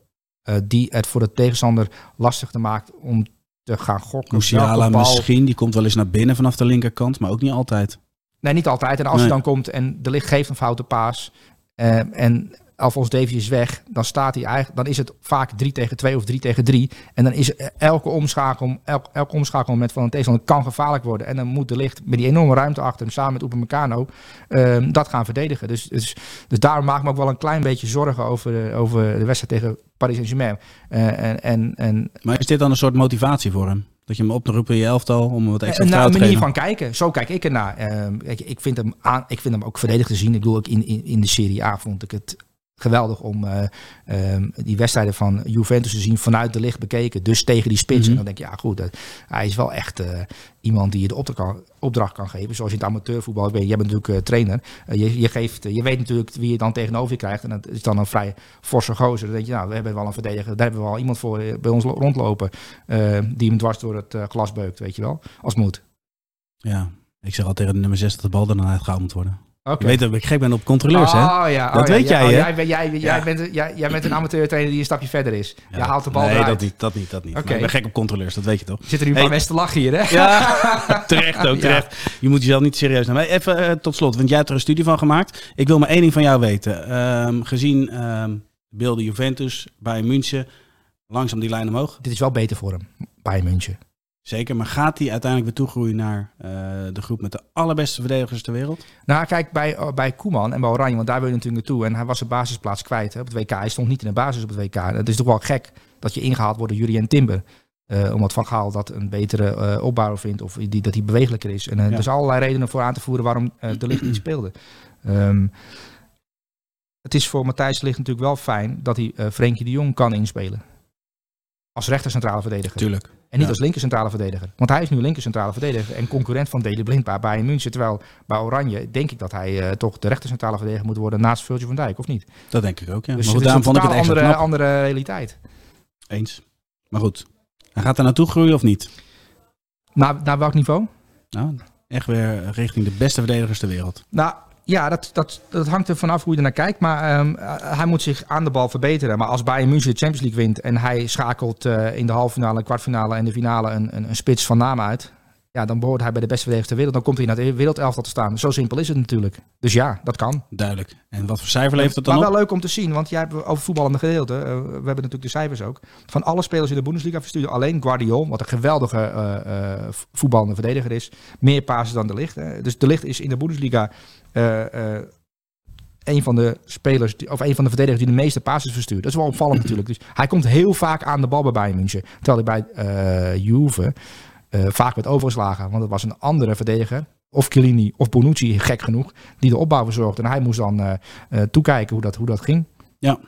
C: die het voor de tegenstander lastig te maakt om te gaan gokken.
D: Musiala
C: bal-
D: misschien, die komt wel eens naar binnen vanaf de linkerkant, maar ook niet altijd.
C: Nee, niet altijd. En als
D: Nee.
C: hij dan komt en de licht geeft een foute paas eh, en Alphonse Davies is weg, dan staat hij eigenlijk, dan is het vaak 3 tegen 2 of 3 tegen 3. En dan is elke omschakel, elk, elk omschakelmoment van een tegenstander kan gevaarlijk worden. En dan moet de licht met die enorme ruimte achter hem samen met Upamecano eh, dat gaan verdedigen. Dus, dus, dus daarom maak ik me ook wel een klein beetje zorgen over de, over de wedstrijd tegen Paris Saint-Germain. Eh, en, en, en
D: Maar is dit dan een soort motivatie voor hem? Dat je hem oproept in je elftal om wat extra
C: Eh, nou,
D: te
C: manier van kijken. Zo kijk ik ernaar. Ehm, ik, ik, vind hem aan, ik vind hem ook verdedigd te zien. Ik bedoel, ook in, in, in de Serie A vond ik het geweldig om eh, ehm, die wedstrijden van Juventus te zien vanuit de licht bekeken. Dus tegen die spits.
D: Mhm.
C: En dan denk je, ja goed, dat, hij is wel echt eh, iemand die je de opdracht kan, opdracht kan geven. Zoals je in het amateurvoetbal weet. Jij bent natuurlijk eh, trainer. Je, je, geeft, je weet natuurlijk wie je dan tegenover je krijgt. En dat is dan een vrij forse gozer. Dan denk je, nou, we hebben wel een verdediger. Daar hebben we wel iemand voor bij ons lo- rondlopen. die hem dwars door het glas beukt, weet je wel. Als moet.
D: Ja, ik zeg al tegen de nummer 6 dat de bal er dan uitgehaald moet worden.
C: Oké.
D: Je weet dat ik gek ben op controleurs, hè?
C: Oh, ja,
D: Dat
C: oh, ja,
D: weet
C: ja,
D: jij,
C: oh,
D: hè?
C: Jij, bent- jij, jij,
D: Ja.
C: bent, jij, jij bent een amateurtrainer die een stapje verder is. Jij haalt de bal
D: Nee,
C: eruit.
D: dat niet, dat niet, dat niet.
C: Oké.
D: Maar ik ben gek op controleurs, dat weet je toch?
C: Zit er nu
D: Hey.
C: paar mensen te lachen hier, hè?
D: Ja, [laughs] terecht ook, terecht. Je moet jezelf niet serieus nemen. Even eh, tot slot, want jij hebt er een studie van gemaakt. Ik wil maar één ding van jou weten. Ehm, gezien ehm, beelden Juventus, Bayern München, langzaam die lijn omhoog.
C: Dit is wel beter voor hem, Bayern München.
D: Zeker, maar gaat hij uiteindelijk weer toegroeien naar eh, de groep met de allerbeste verdedigers ter wereld?
C: Nou, kijk, bij, oh, bij Koeman en bij Oranje, want daar wil je natuurlijk naartoe. En hij was zijn basisplaats kwijt hè, op het WK. Hij stond niet in de basis op het WK. Het is toch wel gek dat je ingehaald wordt door Jurien Timber. Eh, omdat Van Gaal dat een betere eh opbouwer vindt. Of die, dat hij bewegelijker is. En eh,
D: Ja.
C: er zijn allerlei redenen voor aan te voeren waarom eh, De Ligt niet speelde. Ehm, het is voor Matthijs Ligt natuurlijk wel fijn dat hij eh Frenkie de Jong kan inspelen. Als rechter centrale verdediger.
D: Tuurlijk.
C: En niet
D: Ja.
C: als linker centrale verdediger. Want hij is nu linker centrale verdediger en concurrent van Deli Blind bij Bayern München. Terwijl bij Oranje denk ik dat hij eh, toch de rechter centrale verdediger moet worden naast Virgil van Dijk, of niet?
D: Dat denk ik ook, ja.
C: Dus
D: maar goed, daarom
C: een
D: vond ik het extra
C: andere,
D: knap.
C: andere realiteit.
D: Eens. Maar goed, hij gaat er naartoe groeien of niet?
C: Naar, naar welk niveau?
D: Nou, echt weer richting de beste verdedigers ter wereld.
C: Nou ja, dat, dat, dat hangt er vanaf hoe je er naar kijkt. Maar ehm, eh, hij moet zich aan de bal verbeteren. Maar als Bayern München de Champions League wint en hij schakelt eh, in de halve finale, kwartfinale en de finale een, een, een spits van naam uit. Ja, dan behoort hij bij de beste verdedigers ter wereld. Dan komt hij naar het wereldelftal te staan. Zo simpel is het natuurlijk. Dus ja, dat kan.
D: Duidelijk. En wat voor cijfer levert het dan
C: maar
D: op?
C: wel leuk om te zien, want jij hebt over voetballende gedeelte. eh, we hebben natuurlijk de cijfers ook. Van alle spelers in de Bundesliga verstuurde alleen Guardiol, wat een geweldige eh, voetballende verdediger is, meer passes dan de Licht. hè. Dus de Licht is in de Bundesliga een van de spelers, of een van de verdedigers die de meeste passes verstuurt. Dat is wel opvallend natuurlijk. Dus hij komt heel vaak aan de bal bij Bayern München. Terwijl hij bij eh Juve eh, vaak werd overgeslagen. Want het was een andere verdediger. Of Chiellini of Bonucci, gek genoeg, die de opbouw verzorgde. En hij moest dan eh, eh, toekijken hoe dat, hoe dat ging.
D: Dat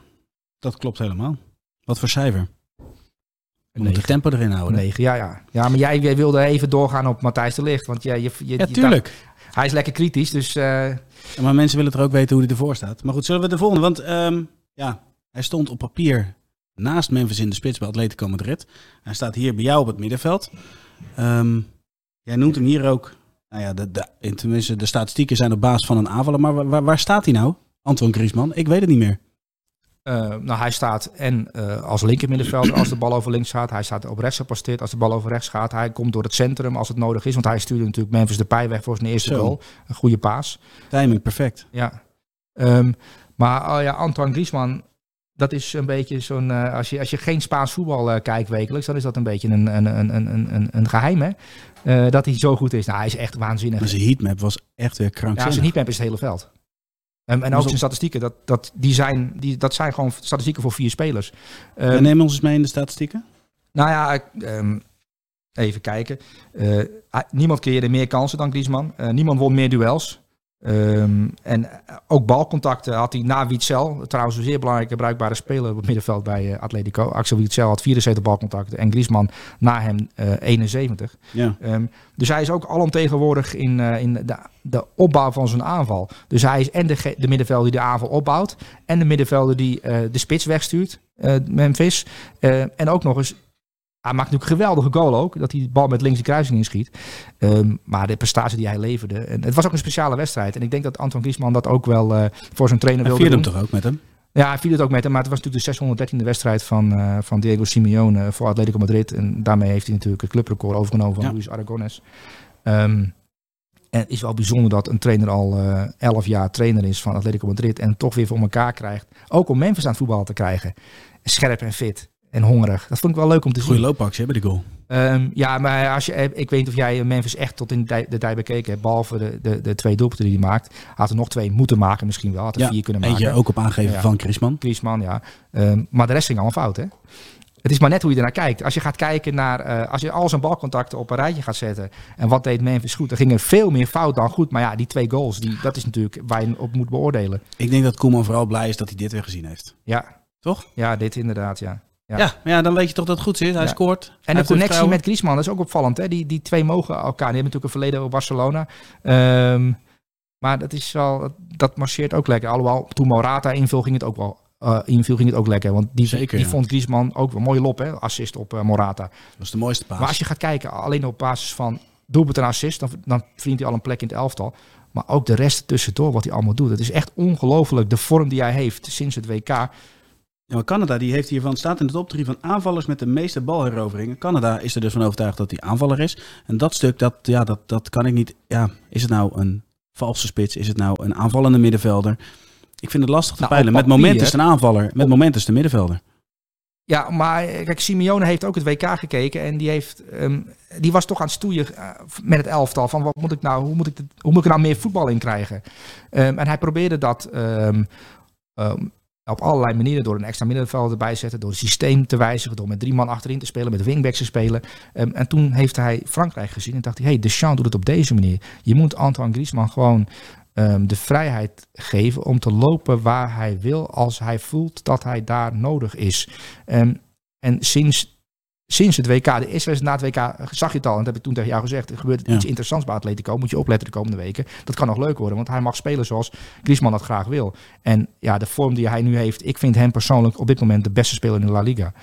D: dat klopt helemaal. Wat voor cijfer?
C: Een
D: moeten
C: negen.
D: tempo erin houden.
C: Negen, ja, ja. Ja, maar jij, jij wilde even doorgaan op Matthijs de Ligt. Want jij, je, je,
D: Ja,
C: je-
D: tuurlijk.
C: hij is lekker kritisch, dus...
D: Ja, maar mensen willen toch ook weten hoe hij ervoor staat. Maar goed, zullen we de volgende? Want ehm, ja, hij stond op papier naast Memphis in de spits bij Atletico Madrid. Hij staat hier bij jou op het middenveld. Ehm, jij noemt hem hier ook. Nou ja, de, de, in- tenminste, de statistieken zijn op basis van een aanvaller. Maar waar, waar, staat hij nou? Antoine Griezmann? Ik weet het niet meer.
C: Eh, nou, hij staat en eh, als linkermiddenvelder als de bal over links gaat. Hij staat op rechts geposteerd als de bal over rechts gaat. Hij komt door het centrum als het nodig is. Want hij stuurde natuurlijk Memphis de pij weg voor zijn eerste
D: Zo.
C: goal. Een goede paas.
D: Timing perfect.
C: Ja. Ehm, maar oh ja, Antoine Griezmann, dat is een beetje zo'n... eh, als, je, als je geen Spaans voetbal eh, kijkt wekelijks, dan is dat een beetje een, een, een, een, een, een geheim, hè? Eh, dat hij zo goed is. Nou, hij is echt waanzinnig.
D: Maar zijn heatmap was echt weer
C: Ja,
D: krankzinnig.
C: zijn heatmap is het hele veld. En, ook zijn statistieken, dat, dat, die zijn, die, dat zijn gewoon statistieken voor vier spelers. Ehm,
D: neem ons eens mee in de statistieken.
C: nou ja, ehm, even kijken. Hij- niemand creëerde meer kansen dan Griezmann. Niemand won meer duels. Ehm, en eh, ook balcontacten had hij na Witzel. Trouwens een zeer belangrijke bruikbare speler op het middenveld bij eh, Atletico. Axel Witzel had 74 balcontacten. En Griezmann na hem eh, 71.
D: Ja.
C: Ehm, dus hij is ook alomtegenwoordig in, eh, in de, de opbouw van zijn aanval. Dus hij is en de, de middenvelder die de aanval opbouwt. En de middenvelder die eh, de spits wegstuurt. eh, Memphis. Eh, en ook nog eens. Hij maakt natuurlijk een geweldige goal ook. Dat hij de bal met links de kruising inschiet. Ehm, maar de prestatie die hij leverde. En het was ook een speciale wedstrijd. En ik denk dat Anton Griezmann dat ook wel eh, voor zijn trainer
D: Hij
C: wilde
D: vierde
C: doen.
D: hem toch ook met hem?
C: Ja, hij viel het ook met hem. Maar het was natuurlijk de 613e wedstrijd van, eh, van Diego Simeone voor Atletico Madrid. En daarmee heeft hij natuurlijk het clubrecord overgenomen van
D: Ja.
C: Luis Aragones. Ehm, en het is wel bijzonder dat een trainer al eh 11 jaar trainer is van Atletico Madrid. En toch weer voor elkaar krijgt. Ook om Memphis aan het voetbal te krijgen. Scherp en fit en hongerig. Dat vond ik wel leuk om te zien.
D: Goeie loopactie bij die goal.
C: Ehm, ja, maar als je, ik weet niet of jij Memphis echt tot in de tijd- bekeken hebt. Behalve de, de, de twee doelpunten die hij maakt. Had er nog twee moeten maken misschien wel. Had er
D: Ja,
C: vier kunnen maken.
D: Eentje ook op aangeven
C: Ja.
D: van Griezmann.
C: Griezmann, ja. Ehm, maar de rest ging allemaal fout, hè? Het is maar net hoe je ernaar kijkt. Als je gaat kijken naar, eh, als je al zijn balcontacten op een rijtje gaat zetten. En wat deed Memphis goed? Er ging er veel meer fout dan goed. Maar ja, die twee goals, die, dat is natuurlijk waar je op moet beoordelen.
D: Ik denk dat Koeman vooral blij is dat hij dit weer gezien heeft.
C: Ja.
D: Toch?
C: Ja, dit inderdaad, ja. Ja.
D: Ja, maar ja dan weet je toch dat het goed is. Hij
C: Ja.
D: scoort. Hij
C: En de connectie met Griezmann, dat is ook opvallend. Hè? Die, die twee mogen elkaar. Die hebben natuurlijk een verleden op Barcelona. Ehm, maar dat is wel, dat marcheert ook lekker. Alhoewel, toen Morata inviel, ging het ook wel. eh, inviel ging het ook lekker. Want die,
D: Zeker,
C: die
D: ja.
C: vond Griezmann ook wel mooie lop, hè? Assist op eh, Morata.
D: Dat was de mooiste paas.
C: Maar als je gaat kijken, alleen op basis van doelpunt en assist, dan, dan verdient hij al een plek in het elftal. Maar ook de rest tussendoor, wat hij allemaal doet. Het is echt ongelooflijk, de vorm die hij heeft sinds het WK.
D: Ja, maar Canada die heeft hiervan staat in de top 3 van aanvallers met de meeste balheroveringen. Canada is er dus van overtuigd dat hij aanvaller is. En dat stuk, dat, ja, dat, dat kan ik niet. Ja, is het nou een valse spits? Is het nou een aanvallende middenvelder? Ik vind het lastig te
C: Nou,
D: peilen.
C: op
D: Met moment is het een aanvaller, met moment is het een middenvelder.
C: Ja, maar eh, kijk, Simeone heeft ook het WK gekeken en die, heeft, ehm, die was toch aan het stoeien eh, met het elftal. Van wat moet ik nou, hoe moet ik, dit- hoe moet ik er nou meer voetbal in krijgen? Ehm, en hij probeerde dat ehm, op allerlei manieren door een extra middenveld erbij te zetten, door het systeem te wijzigen, door met drie man achterin te spelen, met wingbacks te spelen. Ehm, en toen heeft hij Frankrijk gezien en dacht hij, hey, Deschamps doet het op deze manier. Je moet Antoine Griezmann gewoon ehm, de vrijheid geven om te lopen waar hij wil als hij voelt dat hij daar nodig is. Ehm, en sinds, sinds het WK, de eerste na het WK, zag je het al. En dat heb ik toen tegen jou gezegd. Er gebeurt
D: Ja.
C: iets interessants bij Atletico. Moet je opletten de komende weken. Dat kan nog leuk worden, want hij mag spelen zoals Griezmann dat graag wil. En ja, de vorm die hij nu heeft, ik vind hem persoonlijk op dit moment de beste speler in de La Liga.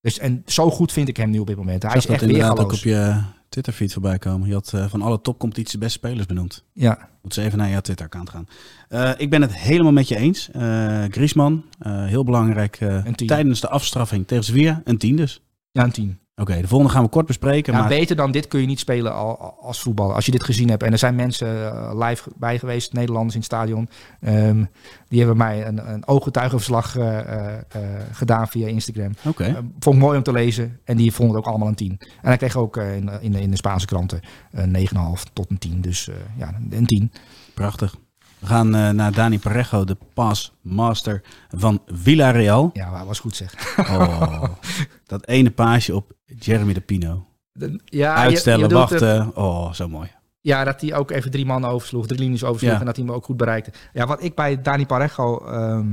C: Dus, en zo goed vind ik hem nu op dit moment. Hij is echt
D: inderdaad ook op je Twitter-feed voorbij komen. Je had eh, van alle topcompetities de beste spelers benoemd.
C: Ja,
D: Moet ze even naar jouw Twitter-account gaan. Eh, ik ben het helemaal met je eens. Eh Griezmann, eh, heel belangrijk eh, tijdens de afstraffing tegen Sevilla. Een tien dus.
C: Ja, een team.
D: Oké, de volgende gaan we kort bespreken.
C: Ja,
D: maar
C: beter dan dit kun je niet spelen al- al- als voetballer. Als je dit gezien hebt. En er zijn mensen eh, live bij geweest, Nederlanders in het stadion. Ehm, die hebben mij een, een ooggetuigenverslag eh, eh, eh, gedaan via Instagram.
D: Oké,
C: vond ik mooi om te lezen. En die vonden het ook allemaal een 10. En hij kreeg ook in, in, de, in de Spaanse kranten een 9,5 tot een 10. Dus eh, ja, een 10.
D: prachtig. We gaan eh, naar Dani Parejo, de pasmaster van Villarreal.
C: Ja, maar was goed zeg.
D: Oh, [laughs] dat ene paasje op Jeremy de Pino.
C: De- ja,
D: Uitstellen,
C: je,
D: wachten. Oh, zo mooi.
C: Ja, dat hij ook even drie man oversloeg, drie linies oversloeg
D: Ja.
C: en dat hij hem ook goed bereikte. Ja, wat ik bij Dani Parejo, ehm,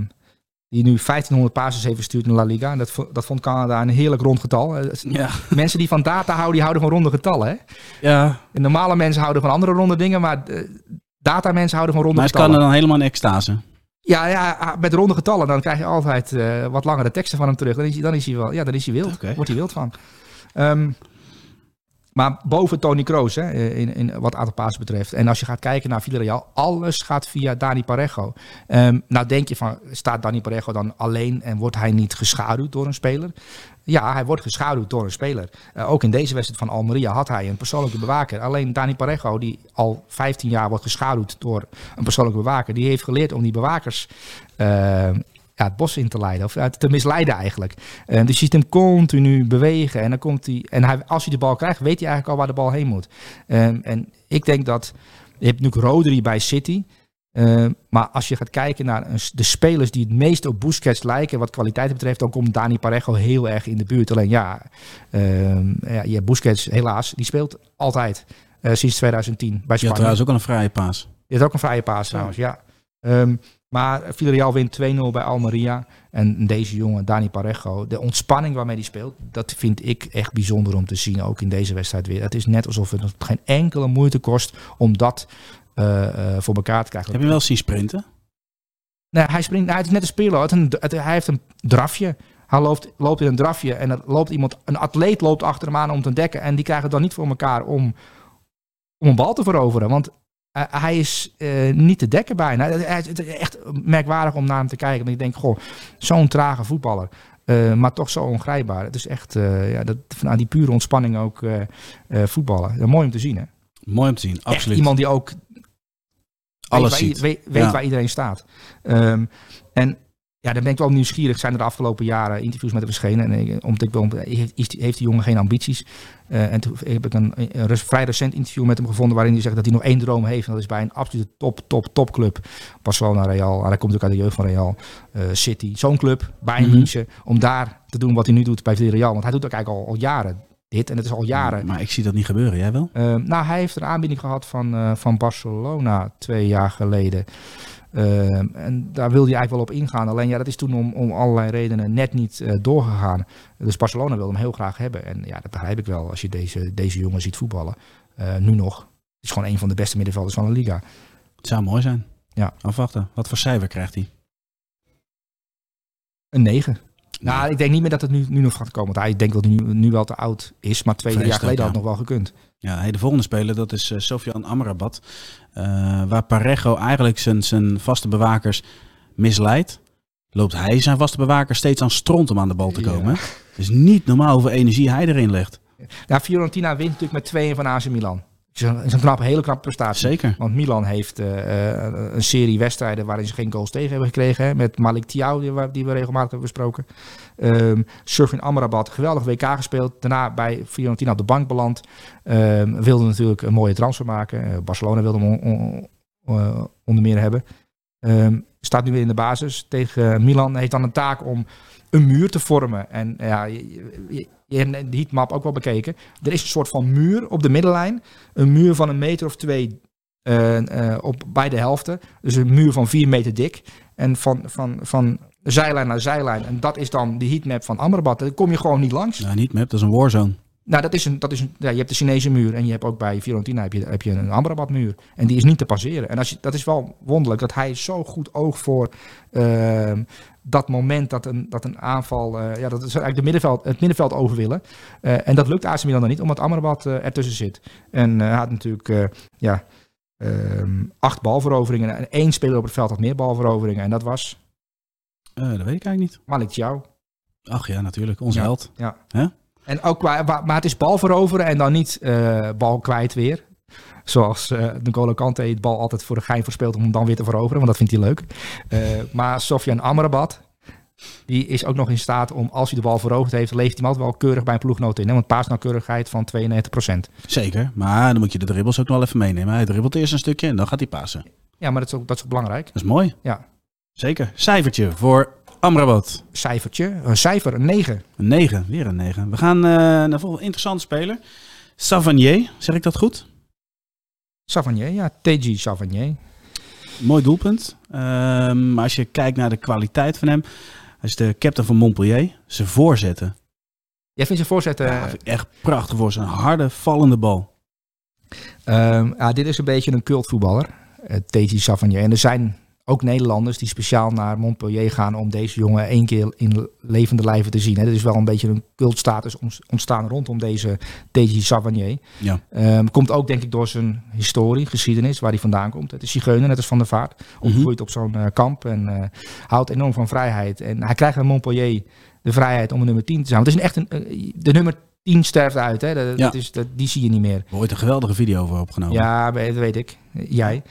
C: Die nu 1500 passes heeft verstuurd in La Liga. En dat, dat vond Canada een heerlijk rond getal. Eh,
D: Ja. [laughs]
C: Mensen die van data houden, die houden van ronde getallen. Hè?
D: ja.
C: En normale mensen houden van andere ronde dingen. Maar eh, data mensen houden van ronde
D: Maar
C: getallen.
D: kan dan helemaal in extase.
C: Ja, ja, met ronde getallen dan krijg je altijd eh, wat langere teksten van hem terug. Dan is hij, dan is hij, wel, ja, dan is hij wild. Wordt hij wild van. Ehm, maar boven Tony Kroos, hè, in, in wat aantal passen betreft. En als je gaat kijken naar Villarreal, alles gaat via Dani Parejo. Ehm, nou denk je van, staat Dani Parejo dan alleen en wordt hij niet geschaduwd door een speler? Ja, hij wordt geschaduwd door een speler. Eh, ook in deze wedstrijd van Almeria had hij een persoonlijke bewaker. Alleen Dani Parejo, die al 15 jaar wordt geschaduwd door een persoonlijke bewaker, die heeft geleerd om die bewakers eh, ja, het bos in te leiden. Of te misleiden eigenlijk. Eh, dus je ziet hem continu bewegen. En, dan komt hij, en hij, als hij de bal krijgt, weet hij eigenlijk al waar de bal heen moet. Ehm, en ik denk dat... Je hebt nu Rodri bij City. Ehm, maar als je gaat kijken naar de spelers die het meest op Busquets lijken, wat kwaliteit betreft, dan komt Dani Parejo heel erg in de buurt. Alleen ja, ehm ja Busquets helaas, die speelt altijd eh, sinds 2010 bij
D: Je had
C: Spanje.
D: trouwens ook een vrije paas.
C: Je hebt ook een vrije paas trouwens, ja. Ehm, maar Villarreal wint 2-0 bij Almeria. En deze jongen, Dani Parejo, de ontspanning waarmee hij speelt, dat vind ik echt bijzonder om te zien, ook in deze wedstrijd weer. Het is net alsof het geen enkele moeite kost om dat eh, eh, voor elkaar te krijgen.
D: Heb je wel zien sprinten?
C: Nee, hij springt, hij is net een speler. Het, het- hij heeft een drafje. Hij loopt, loopt in een drafje en er loopt iemand, een atleet loopt achter hem aan om te dekken. En die krijgen het dan niet voor elkaar om, om een bal te veroveren. Want eh, hij is eh, niet te dekken bijna. Het is echt merkwaardig om naar hem te kijken. Want ik denk, goh, zo'n trage voetballer. eh, maar toch zo ongrijpbaar. Het is echt eh, ja, dat, vanuit die pure ontspanning ook eh, eh, voetballen. Mooi om te zien, hè?
D: Mooi om te zien,
C: Echt
D: absoluut.
C: iemand die ook
D: Alles
C: weet, waar,
D: ziet.
C: weet, weet
D: Ja.
C: waar iedereen staat. Ehm, en ja, dan ben ik wel nieuwsgierig. Zijn er de afgelopen jaren interviews met hem verschenen? En omdat ik heeft, heeft die jongen geen ambities? Eh, en toen heb ik een, een res- vrij recent interview met hem gevonden... waarin hij zegt dat hij nog één droom heeft. En dat is bij een absolute top, top, topclub. Barcelona, Real. Hij komt ook uit de jeugd van Real. eh, City. Zo'n club, Bayern
D: Mhm.
C: München. Om daar te doen wat hij nu doet bij Villarreal. Want hij doet ook eigenlijk al, al jaren dit. En het is al jaren.
D: Maar ik zie dat niet gebeuren, jij wel?
C: Ehm, nou, hij heeft een aanbieding gehad van, eh, van Barcelona twee jaar geleden. Ehm, en daar wilde hij eigenlijk wel op ingaan. Alleen ja, dat is toen om, om allerlei redenen net niet eh, doorgegaan. Dus Barcelona wilde hem heel graag hebben. En ja, dat begrijp ik wel als je deze, deze jongen ziet voetballen. Eh, nu nog. Het is gewoon een van de beste middenvelders van de liga.
D: Het zou mooi zijn.
C: Ja.
D: Afwachten. Wat voor cijfer krijgt hij?
C: Een 9. Nou, ik denk niet meer dat het nu, nu nog gaat komen. Want hij denkt dat hij nu, nu wel te oud is. Maar twee jaar geleden
D: ja.
C: had het nog wel gekund.
D: Ja, hey, de volgende speler, dat is eh, Sofian Amrabat. Eh, waar Parejo eigenlijk zijn, zijn vaste bewakers misleidt, loopt hij zijn vaste bewakers steeds aan stront om aan de bal te
C: Ja.
D: komen. Het is niet normaal hoeveel energie hij erin legt.
C: Ja, Fiorentina wint natuurlijk met 2 van AC Milan. Het is een, is een knappe, hele knappe prestatie.
D: Zeker.
C: Want Milan heeft eh, eh, een serie wedstrijden waarin ze geen goals tegen hebben gekregen. Hè, met Malik Thiaw, die, we- die we regelmatig hebben besproken. Ehm Surfin Amrabat, geweldig WK gespeeld. Daarna bij Fiorentina op de bank beland. Ehm wilde natuurlijk een mooie transfer maken. Eh, Barcelona wilde hem on- on- onder meer hebben. Ehm, staat nu weer in de basis tegen Milan. Heeft dan een taak om een muur te vormen. En ja, je, je, je hebt de heatmap ook wel bekeken. Er is een soort van muur op de middenlijn. Een muur van een meter of twee eh, eh, op beide helften. Dus een muur van vier meter dik. En van, van, van zijlijn naar zijlijn. En dat is dan de heatmap van Amrabat. Daar kom je gewoon niet langs.
D: Nou, niet map, dat is een warzone.
C: Nou, dat is een, dat is een, ja, je hebt de Chinese muur en je hebt ook bij Fiorentina heb je, heb je een Amrabat muur. En die is niet te passeren. En als je, dat is wel wonderlijk dat hij zo goed oog voor ehm, dat moment dat een, dat een aanval, eh, ja, dat is eigenlijk de middenveld, het middenveld over willen. Eh, en dat lukt AC Milan dan niet, omdat Amrabat eh, ertussen zit. En hij had natuurlijk ja, ehm, acht balveroveringen en één speler op het veld had meer balveroveringen. En dat was
D: dat weet ik eigenlijk niet.
C: Malik Thiaw.
D: Ach ja, natuurlijk. Onze
C: Ja.
D: held.
C: Ja.
D: Hè?
C: En ook qua, maar het is bal veroveren en dan niet eh, bal kwijt weer. Zoals eh N'Golo Kante het bal altijd voor de gein verspeelt om hem dan weer te veroveren, want dat vindt hij leuk. Eh, maar Sofian Amrabat, die is ook nog in staat om, als hij de bal veroverd heeft, leeft hij hem altijd wel keurig bij een ploegnoot in. Hè? Want paasnauwkeurigheid van 92%.
D: Zeker. Maar dan moet je de dribbles ook nog wel even meenemen. Hij dribbelt eerst een stukje en dan gaat hij passen.
C: Ja, maar dat is ook, dat is ook belangrijk.
D: Dat is mooi.
C: Ja.
D: Zeker. Cijfertje voor Amrabat.
C: Cijfertje, een cijfer, een 9.
D: Een 9. Weer een 9. We gaan eh, naar volgende interessante speler. Savanier. Zeg ik dat goed?
C: Savanier, ja, TG Savanier.
D: mooi doelpunt. Ehm, maar als je kijkt naar de kwaliteit van hem. Hij is de captain van Montpellier. Zijn voorzetten.
C: Jij vindt zijn voorzet... eh,
D: Ja, vind ik echt prachtig voor zijn harde, vallende bal.
C: Ehm, ja, dit is een beetje een cultvoetballer, uh, Teji Savanier. En er zijn ook Nederlanders die speciaal naar Montpellier gaan om deze jongen één keer in levende lijven te zien. Hè. Er is wel een beetje een cultstatus ontstaan rondom deze Teji Savanier.
D: Ja.
C: Um, komt ook denk ik door zijn historie, geschiedenis, waar hij vandaan komt. Het is zigeuner, net als Van der Vaart. Opgegroeid op zo'n uh, kamp en uh, houdt enorm van vrijheid. En hij krijgt bij Montpellier de vrijheid om een nummer 10 te zijn. Want het is een echt een, de nummer 10 sterft uit. Hè? Dat,
D: Ja.
C: dat is, dat, die zie je niet meer.
D: Er wordt een geweldige video over opgenomen.
C: Ja, dat weet ik. Jij.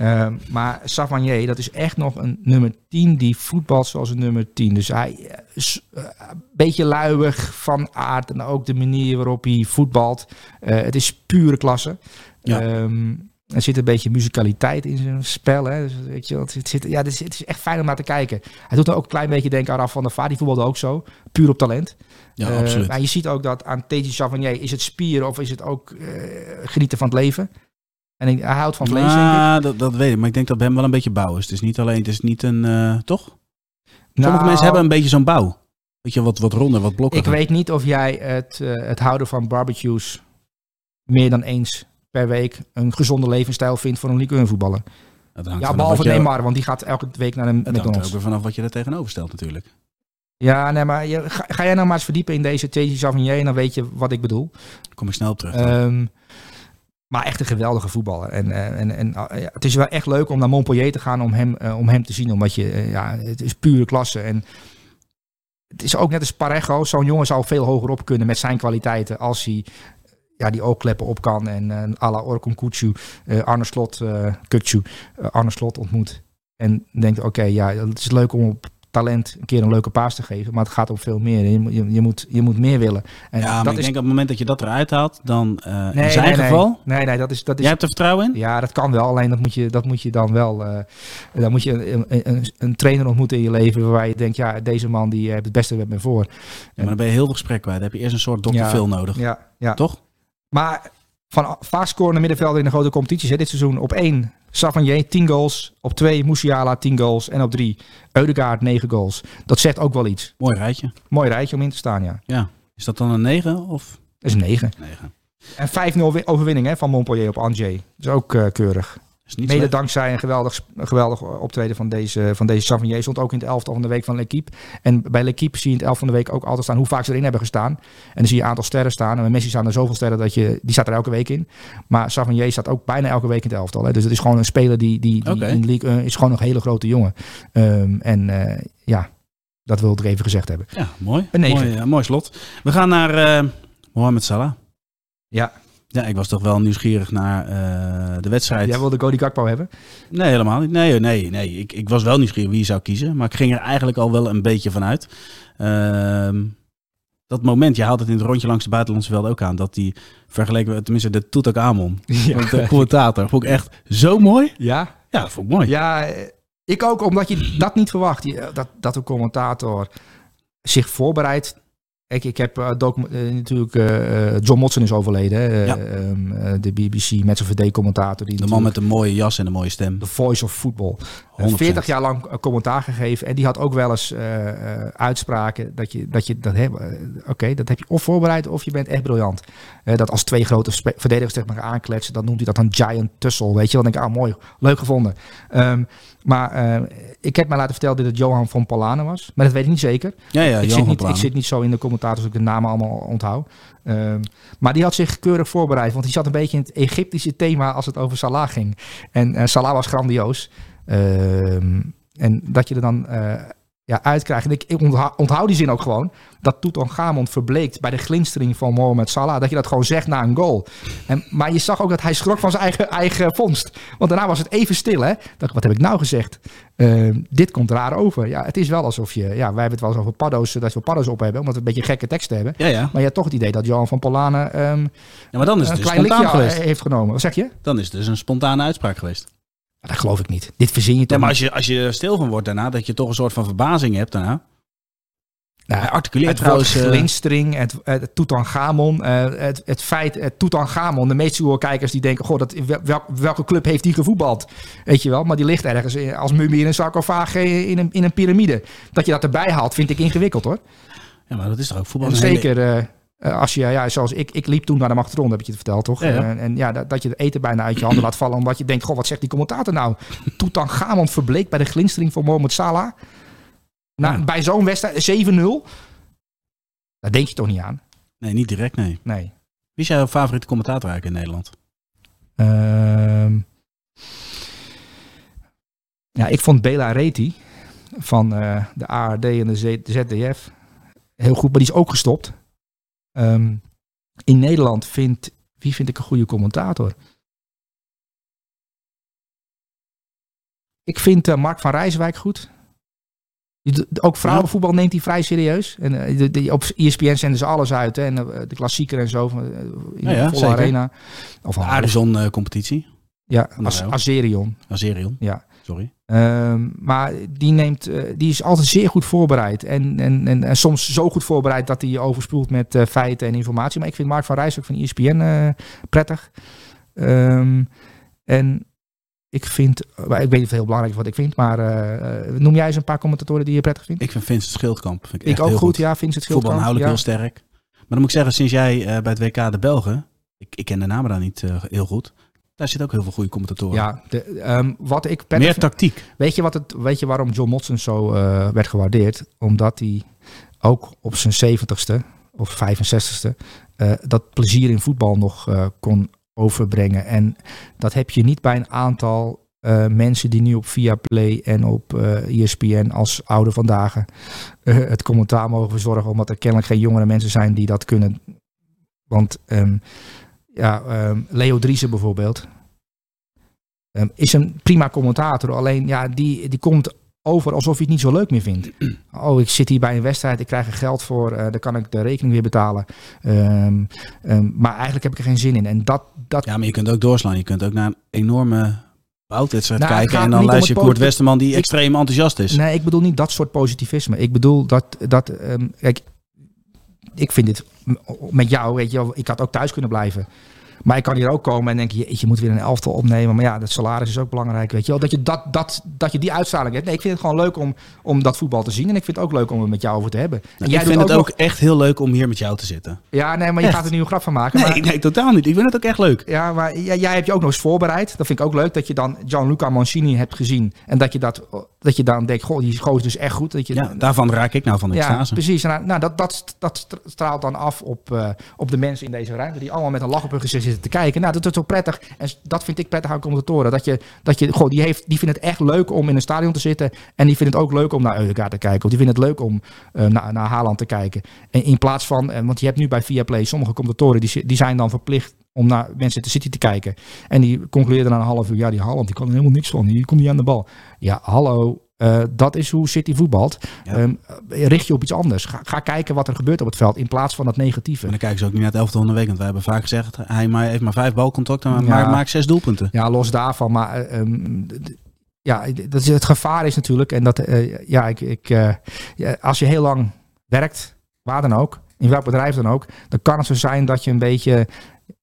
C: Um, maar Savanier, dat is echt nog een nummer 10 die voetbalt zoals een nummer 10. Dus hij is uh, een beetje luiig van aard en ook de manier waarop hij voetbalt. Uh, het is pure klasse.
D: Ja.
C: Um, er zit een beetje muzikaliteit in zijn spel. Hè? Dus, weet je, het, zit, ja, het, is, het is echt fijn om naar te kijken. Hij doet er ook een klein beetje denken aan Raf van der Vaart. Die voetbalde ook zo. Puur op talent.
D: Ja,
C: uh,
D: absoluut.
C: Maar je ziet ook dat aan Teji Savanier is het spieren of is het ook uh, genieten van het leven. En hij houdt van vlees, denk ik.
D: Dat, dat weet ik. Maar ik denk dat bij hem wel een beetje bouw is. Het is niet alleen, het is niet een, uh, toch?
C: Nou,
D: Sommige mensen hebben een beetje zo'n bouw. Weet je, wat, wat ronder, wat blokken.
C: Ik weet niet of jij het, het houden van barbecues meer dan eens per week een gezonde levensstijl vindt voor een Ligue voetballer. Ja, behalve. Neymar, want die gaat elke week naar een
D: het
C: McDonald's.
D: Het ook weer vanaf wat je er tegenover stelt natuurlijk.
C: Ja, nee, maar je, ga, ga, jij nou maar eens verdiepen in deze These Savigny en dan weet je wat ik bedoel.
D: Daar kom ik snel op terug.
C: Um, maar echt een geweldige voetballer. En, uh, en, en ja, het is wel echt leuk om naar Montpellier te gaan om hem, uh, om hem te zien. Omdat je, ja, het is pure klasse. En het is ook net als Parejo. Zo'n jongen zou veel hoger op kunnen met zijn kwaliteiten als hij ja, die oogkleppen op kan. En uh, à la Orkun Kutsu, uh, Arne Slot, uh, Kutsu, Arne Slot ontmoet. En denkt, oké, okay, ja, het is leuk om op talent een keer een leuke paas te geven. Maar het gaat om veel meer. Je, je, je moet, je moet meer willen.
D: En ja, maar
C: dat
D: ik
C: is...
D: denk op het moment dat je dat eruit haalt, dan uh,
C: nee,
D: in zijn
C: nee,
D: geval...
C: Nee, nee, dat is... Dat is
D: Jij hebt er vertrouwen in?
C: Ja, dat kan wel. Alleen dat moet je, dat moet je dan wel... Uh, dan moet je een, een, een, trainer ontmoeten in je leven waar je denkt, ja, deze man die heeft het beste met me voor.
D: Ja, maar dan ben je heel veel gesprek kwijt. Dan heb je eerst een soort dokter
C: ja,
D: veel nodig.
C: Ja, ja.
D: Toch?
C: Maar van vaak scorende middenvelder in de grote competities hè, dit seizoen op één Savanier 10 goals, op 2 Musiala 10 goals en op 3 Eudegaard 9 goals. Dat zegt ook wel iets.
D: Mooi rijtje.
C: Mooi rijtje om in te staan, ja.
D: Ja. Is dat dan een 9 of?
C: Dat is een 9.
D: 9.
C: En 5-0 overwinning hè, van Montpellier op Angers. Dat is ook uh, keurig.
D: Is niet
C: Mede
D: slecht.
C: dankzij een geweldig, geweldig optreden van deze, van deze Savigny. Stond ook in het elftal van de week van L'Equipe. En bij L'Equipe zie je in het elftal van de week ook altijd staan hoe vaak ze erin hebben gestaan. En dan zie je een aantal sterren staan. En bij Messi staan er zoveel sterren dat je... Die staat er elke week in. Maar Savigny staat ook bijna elke week in het elftal. Hè. Dus het is gewoon een speler die, die, die in de league uh, is gewoon een hele grote jongen. Um, en uh, ja, dat wil ik er even gezegd hebben.
D: Ja, mooi.
C: Een.
D: Mooi, uh, mooi slot. We gaan naar Mohamed Salah.
C: Ja.
D: Ja, ik was toch wel nieuwsgierig naar uh, de wedstrijd.
C: Jij wilde Cody Gakpo hebben?
D: Nee, helemaal niet. Nee, nee, nee. Ik, ik was wel nieuwsgierig wie je zou kiezen. Maar ik ging er eigenlijk al wel een beetje van uit. Uh, dat moment, je haalt het in het rondje langs de buitenlandse velden ook aan. Dat die vergeleken met, tenminste de Toetak Amon, [laughs] ja. de commentator, vond ik echt zo mooi.
C: Ja?
D: Ja, dat vond ik mooi.
C: Ja, ik ook, omdat je dat niet verwacht. Dat, dat een commentator zich voorbereidt ik, ik heb uh, natuurlijk uh, John Motson is overleden, hè?
D: Ja.
C: Um, de BBC met zijn VD-commentator.
D: De man met de mooie jas en de mooie stem.
C: The Voice of Football. 40 jaar lang commentaar gegeven en die had ook wel eens uitspraken dat je dat je dat hebt. Oké, okay, dat heb je of voorbereid of je bent echt briljant. dat als twee grote verdedigers tegen elkaar aankletsen, dan noemt hij dat een giant tussle, weet je? Dan denk ik, ah mooi, leuk gevonden. Um, maar ik heb mij laten vertellen dat het Johan van Polane was, maar dat weet ik niet zeker.
D: Ja, ja,
C: ik,
D: Johan
C: zit niet, ik zit niet zo in de commentators dat ik de namen allemaal onthoud. Um, maar die had zich keurig voorbereid, want die zat een beetje in het Egyptische thema als het over Salah ging. En uh, Salah was grandioos. Um, en dat je er dan uh, ja, uitkrijgt. En ik, onthoud, onthoud die zin ook gewoon. Dat Toetangamon verbleekt bij de glinstering van Mohamed Salah. Dat je dat gewoon zegt na een goal. En, maar je zag ook dat hij schrok van zijn eigen, eigen vondst. Want daarna was het even stil. Hè? Dacht, wat heb ik nou gezegd? Uh, dit komt raar over. Ja, het is wel alsof je... Ja, wij hebben het wel eens over paddo's. Dat we paddo's op hebben. Omdat we een beetje gekke teksten hebben.
D: Ja, ja.
C: Maar je hebt toch het idee dat Johan van Polane... Um,
D: ja, maar dan is het
C: een
D: dus
C: klein
D: spontaan geweest.
C: heeft genomen. Wat zeg je?
D: Dan is het dus een spontane uitspraak geweest.
C: Dat geloof ik niet. Dit verzin je toch
D: maar als je, als je stil van wordt daarna, dat je toch een soort van verbazing hebt daarna.
C: Nou,
D: articuleert
C: het woord
D: eh,
C: glinstering, het, het Tutankhamon, eh, het, het feit, het Tutankhamon. De meeste kijkers die denken, goh, dat, wel, welke club heeft die gevoetbald? Weet je wel, maar die ligt ergens als mummie in een sarcofaag eh, in een, in een piramide. Dat je dat erbij haalt, vind ik ingewikkeld hoor.
D: ja, maar dat is toch ook voetbal?
C: En
D: een hele-
C: eh, als je, ja, zoals ik, ik liep toen naar de Machtron, heb ik je het verteld toch?
D: Ja, ja.
C: En, en ja, dat, dat je het eten bijna uit je handen laat vallen, omdat je denkt, goh, wat zegt die commentator nou? Tutankhamon verbleek bij de glinstering van Mohamed Salah. Nou,
D: Ja.
C: Bij zo'n wedstrijd 7-0. Daar denk je toch niet aan?
D: Nee, niet direct, nee.
C: Nee.
D: Wie is jouw favoriete commentator eigenlijk in Nederland?
C: Ehm, ja, ik vond Bela Reti van eh, de ARD en de ZDF heel goed, maar die is ook gestopt. Ehm, in Nederland vind, wie vind ik een goede commentator? Ik vind eh, Mark van Rijswijk goed. Ook vrouwenvoetbal neemt hij vrij serieus. En, de, de- op ESPN zenden ze alles uit. Hè? En eh, de klassieker en zo. van, In
D: Ja, ja,
C: volle
D: zeker.
C: arena. Of
D: De Arizon-competitie.
C: ja. Azerion.
D: Azerion.
C: Ja.
D: Sorry.
C: Ehm, maar die, neemt, eh, die is altijd zeer goed voorbereid. En, en, en, en soms zo goed voorbereid dat hij je overspoelt met eh, feiten en informatie. Maar ik vind Mark van Rijswijk van E ESPN eh, prettig. Ehm, en ik vind, ik weet niet of het heel belangrijk is wat ik vind. Maar noem jij eens een paar commentatoren die je prettig vindt?
D: Ik vind Vincent Schildkamp. Vind ik
C: ook
D: heel
C: goed, ja. Vincent
D: Voetbal
C: Schildkamp.
D: inhoudelijk
C: ja.
D: heel sterk. Maar dan moet ik zeggen, sinds jij bij het WK de Belgen... Ik, ik ken de namen daar niet heel goed. Daar zit ook heel veel goede commentatoren.
C: Ja, de, ehm, wat ik
D: Meer
C: vind-
D: tactiek.
C: Weet je, wat het, weet je waarom John Motson zo eh, werd gewaardeerd? Omdat hij ook op zijn 70ste of 65ste eh, dat plezier in voetbal nog eh, kon overbrengen. En dat heb je niet bij een aantal mensen die nu op Viaplay en op eh ESPN als oude vandaag het commentaar mogen verzorgen. Omdat er kennelijk geen jongere mensen zijn die dat kunnen. Want ehm, ja, ehm, Leo Driessen bijvoorbeeld. Ehm, is een prima commentator. Alleen ja, die, die komt over alsof je het niet zo leuk meer vindt. [clears throat] Oh, ik zit hier bij een wedstrijd, ik krijg er geld voor, eh dan kan ik de rekening weer betalen. Ehm, maar eigenlijk heb ik er geen zin in. En dat, dat
D: Ja, maar je kunt ook doorslaan. Je kunt ook naar een enorme boutwedstrijd
C: Nou,
D: kijken. En dan luister je Koert Westerman die
C: Ik-
D: extreem enthousiast is.
C: Nee, ik bedoel niet dat soort positivisme. Ik bedoel dat, dat kijk, ik vind dit met jou, weet je, ik had ook thuis kunnen blijven. Maar ik kan hier ook komen en denk je, je moet weer een elftal opnemen. Maar ja, dat salaris is ook belangrijk, weet je wel. Dat je, dat, dat, dat je die uitstraling hebt. Nee, ik vind het gewoon leuk om, om dat voetbal te zien. En ik vind het ook leuk om het met jou over te hebben. En
D: Nou, ik
C: doet
D: vind het ook
C: nog-
D: echt heel leuk om hier met jou te zitten.
C: Ja, nee, maar je gaat er nu een grap van maken.
D: Nee,
C: maar,
D: nee, totaal niet. Ik vind het ook echt leuk.
C: Ja, maar jij, jij hebt je ook nog eens voorbereid. Dat vind ik ook leuk. Dat je dan Gianluca Mancini hebt gezien. En dat je, dat, dat je dan denkt, goh, die is dus echt goed. Dat je,
D: Ja, daarvan raak ik nou van de
C: Ja,
D: extase.
C: precies. En, nou, nou, dat, dat, dat straalt dan af op, eh, op de mensen in deze ruimte. Die allemaal met een lach op hun gezicht zitten te kijken. Nou, dat is toch prettig. En dat vind ik prettig aan commentatoren. Dat je, dat je goh, die, heeft, die vinden het echt leuk om in een stadion te zitten. En die vinden het ook leuk om naar Eudegaard te kijken. Of die vinden het leuk om eh, naar, naar Haaland te kijken. En in plaats van, eh, want je hebt nu bij Viaplay sommige commentatoren. Die, die zijn dan verplicht om naar Manchester City te kijken. En die concludeerden na een half uur. Ja, die Haaland die kan er helemaal niks van. Die komt niet aan de bal. Ja, hallo. Eh, dat is hoe City voetbalt.
D: Ja.
C: Ehm, richt je op iets anders. Ga, ga kijken wat er gebeurt op het veld in plaats van dat negatieve.
D: En dan kijken ze ook niet naar het elftal van de week. Want wij hebben vaak gezegd, hij maar, heeft maar vijf balcontacten, maar
C: Ja.
D: maakt, maakt zes doelpunten.
C: Ja, los daarvan. Maar eh, ehm, ja, dat is, het gevaar is natuurlijk. En dat, eh, ja, ik, ik, ja, als je heel lang werkt, waar dan ook, in welk bedrijf dan ook, dan kan het zo zijn dat je een beetje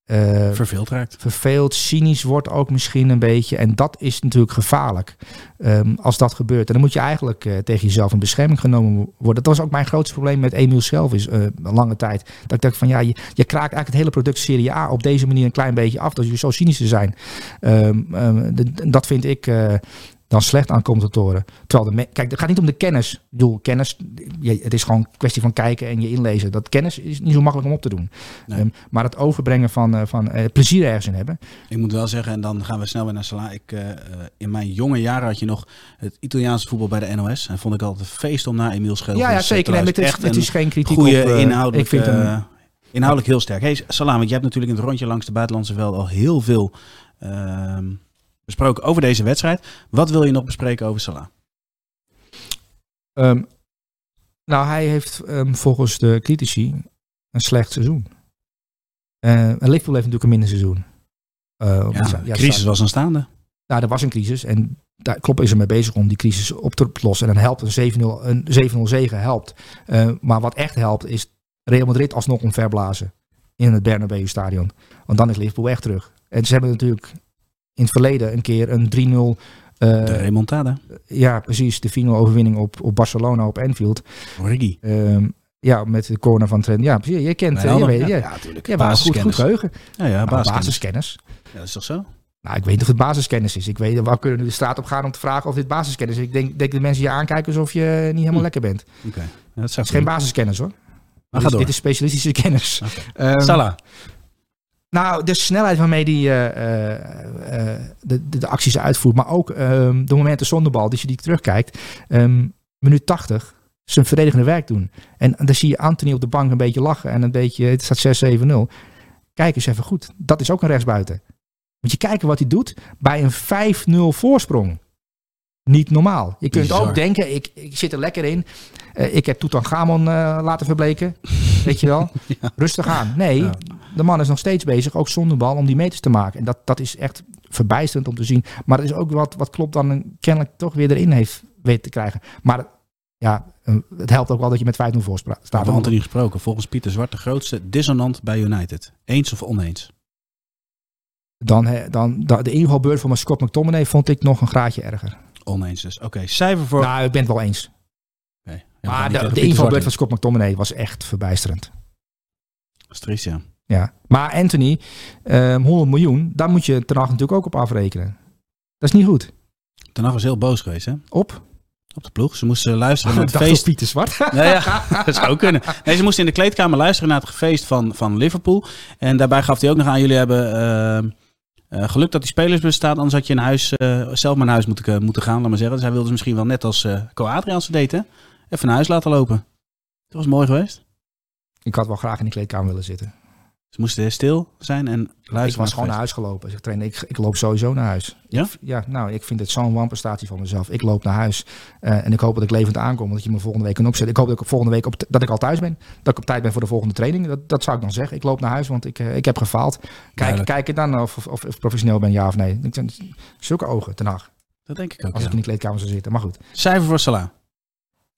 C: eh,
D: Verveeld raakt.
C: verveeld, cynisch wordt ook misschien een beetje. En dat is natuurlijk gevaarlijk ehm, als dat gebeurt. En dan moet je eigenlijk eh, tegen jezelf in bescherming genomen worden. Dat was ook mijn grootste probleem met Emiel zelf is eh, een lange tijd. Dat ik dacht van ja, je, je kraakt eigenlijk het hele product Serie A op deze manier een klein beetje af. Dat je zo cynisch te zijn. Ehm, ehm, de- dat vind ik... dan slecht aan commentatoren. Terwijl de kijk, het gaat niet om de kennis. Ik bedoel, kennis, je, het is gewoon een kwestie van kijken en je inlezen. Dat kennis is niet zo makkelijk om op te doen.
D: Nee.
C: Ehm, maar het overbrengen van, eh, van eh, plezier ergens in hebben.
D: Ik moet wel zeggen, en dan gaan we snel weer naar Salah. Ik, eh, in mijn jonge jaren had je nog het Italiaanse voetbal bij de NOS. En vond ik altijd een feest om naar Emiel Schelvis
C: Ja, ja
D: te
C: zeker. Maar het, is, het is geen kritiek
D: goede
C: op...
D: inhoudelijk,
C: ik vind hem,
D: inhoudelijk heel sterk. Hey, Salah, want je hebt natuurlijk in het rondje langs de buitenlandse veld al heel veel ehm, besproken over deze wedstrijd. Wat wil je nog bespreken over Salah?
C: ehm, nou, hij heeft ehm, volgens de critici een slecht seizoen. Eh, en Liverpool heeft natuurlijk een minder seizoen. Eh,
D: Ja,
C: ja,
D: crisis was aanstaande.
C: Nou, er was een crisis en daar Klopp is er mee bezig om die crisis op te lossen. En dan helpt een 7-0 een 7-0 zegen helpt. Uh, maar wat echt helpt is Real Madrid alsnog omverblazen in het Bernabeu stadion. Want dan is Liverpool echt terug. En ze hebben natuurlijk in het verleden een keer een 3-0 uh,
D: de remontada.
C: Ja, precies. De finale overwinning op, op Barcelona op Anfield.
D: Origi.
C: Um, ja, met de corner van Trent. Ja, precies. Je kent,
D: ja,
C: je weet,
D: ja,
C: ja,
D: natuurlijk.
C: Ja, goed, goed geheugen.
D: Ja, ja,
C: nou,
D: basiskennis.
C: basiskennis.
D: Ja, dat is toch zo?
C: Nou, ik weet niet of het basiskennis is. Ik weet, waar kunnen we de straat op gaan om te vragen of dit basiskennis is. Ik denk, denk dat mensen je aankijken alsof je niet helemaal
D: Hm.
C: lekker bent.
D: Oké. Okay. Ja, dat
C: Het is geen basiskennis hoor.
D: Maar
C: dit,
D: ga
C: is,
D: door.
C: dit is specialistische [laughs] kennis.
D: Okay.
C: Um,
D: Salah.
C: Nou, de snelheid waarmee die uh, uh, de, de, de, acties uitvoert, maar ook um, de momenten zonder bal, als je die terugkijkt. Um, minuut 80, zijn verdedigende werk doen. En dan zie je Anthony op de bank een beetje lachen en een beetje, het staat 6-7-0. Kijk eens even goed, dat is ook een rechtsbuiten. Moet je kijken wat hij doet bij een 5-0 voorsprong. Niet normaal. Je kunt
D: Bizar.
C: ook denken, ik, ik zit er lekker in. Uh, ik heb Tutankhamon uh, laten verbleken. Weet je wel? [laughs]
D: ja.
C: Rustig aan. Nee, ja. De man is nog steeds bezig, ook zonder bal, om die meters te maken. En dat, dat is echt verbijsterend om te zien. Maar dat is ook wat, wat Klopp dan kennelijk toch weer erin heeft weten te krijgen. Maar ja, uh, het helpt ook wel dat je met 5-0 voor staat.
D: Over Anthony gesproken. Volgens Pieter Zwart de grootste dissonant bij United. Eens of oneens?
C: Dan, dan, de invalbeurt van Scott McTominay vond ik nog een graadje erger.
D: Oneens dus. Oké, okay, cijfer voor...
C: Nou, ik ben het wel eens.
D: Okay.
C: Ja, maar de, de invalbeurt van Scott McTominay was echt verbijsterend.
D: Triest, ja.
C: Maar Anthony, um, 100 miljoen, daar moet je ten natuurlijk ook op afrekenen. Dat is niet goed.
D: Ten was heel boos geweest, hè?
C: Op?
D: Op de ploeg. Ze moesten luisteren [laughs] naar het feest.
C: Pieter Zwart. [laughs]
D: Ja, dat zou kunnen. Nee, ze moesten in de kleedkamer luisteren naar het feest van, van Liverpool. En daarbij gaf hij ook nog aan, jullie hebben uh, uh, geluk dat die spelersbus staat. Anders had je in huis, uh, zelf maar naar huis moeten, moeten gaan, laat maar zeggen. Dus hij wilde ze misschien wel net als uh, Co Adriaanse deed, hè? Even naar huis laten lopen. Dat was mooi geweest.
C: Ik had wel graag in die kleedkamer willen zitten.
D: Ze moesten stil zijn en luisteren.
C: Ik was gewoon naar huis gelopen. Ik, trainer, ik, ik loop sowieso naar huis.
D: Ja?
C: Ik, ja, nou, ik vind het zo'n wanprestatie van mezelf. Ik loop naar huis uh, en ik hoop dat ik levend aankom. Dat je me volgende week kan opzetten. Ik hoop dat ik volgende week op dat ik al thuis ben. Dat ik op tijd ben voor de volgende training. Dat, dat zou ik dan zeggen. Ik loop naar huis, want ik, uh, ik heb gefaald. Kijk, kijk dan of, of, of, professioneel ben, ja of nee. Ik, zulke ogen ten nacht.
D: Dat denk ik ook.
C: Als
D: ja.
C: ik in de kleedkamer zou zitten. Maar goed.
D: Cijfer voor Salah.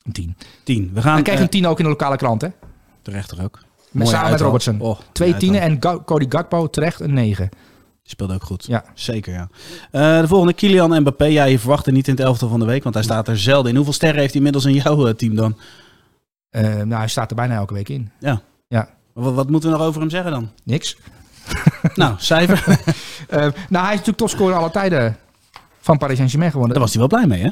C: Een 10.
D: 10. We gaan.
C: Dan krijg je een 10 ook in de lokale krant, hè?
D: Terecht er ook.
C: Met, samen met Robertson.
D: Oh,
C: Twee tienen en Ga Cody Gakpo terecht een 9.
D: Die speelde ook goed.
C: Ja.
D: Zeker, ja. Uh, de volgende, Kylian Mbappé. Ja, je verwacht er niet in het elftal van de week, want hij staat er zelden in. Hoeveel sterren heeft hij inmiddels in jouw uh, team dan?
C: Uh, nou, hij staat er bijna elke week in.
D: Ja.
C: ja.
D: Wat, wat moeten we nog over hem zeggen dan?
C: Niks. [laughs]
D: nou, cijfer?
C: uh, [laughs] nou, hij is natuurlijk topscorer alle tijden van Paris Saint-Germain gewonnen.
D: Daar was hij wel blij mee, hè?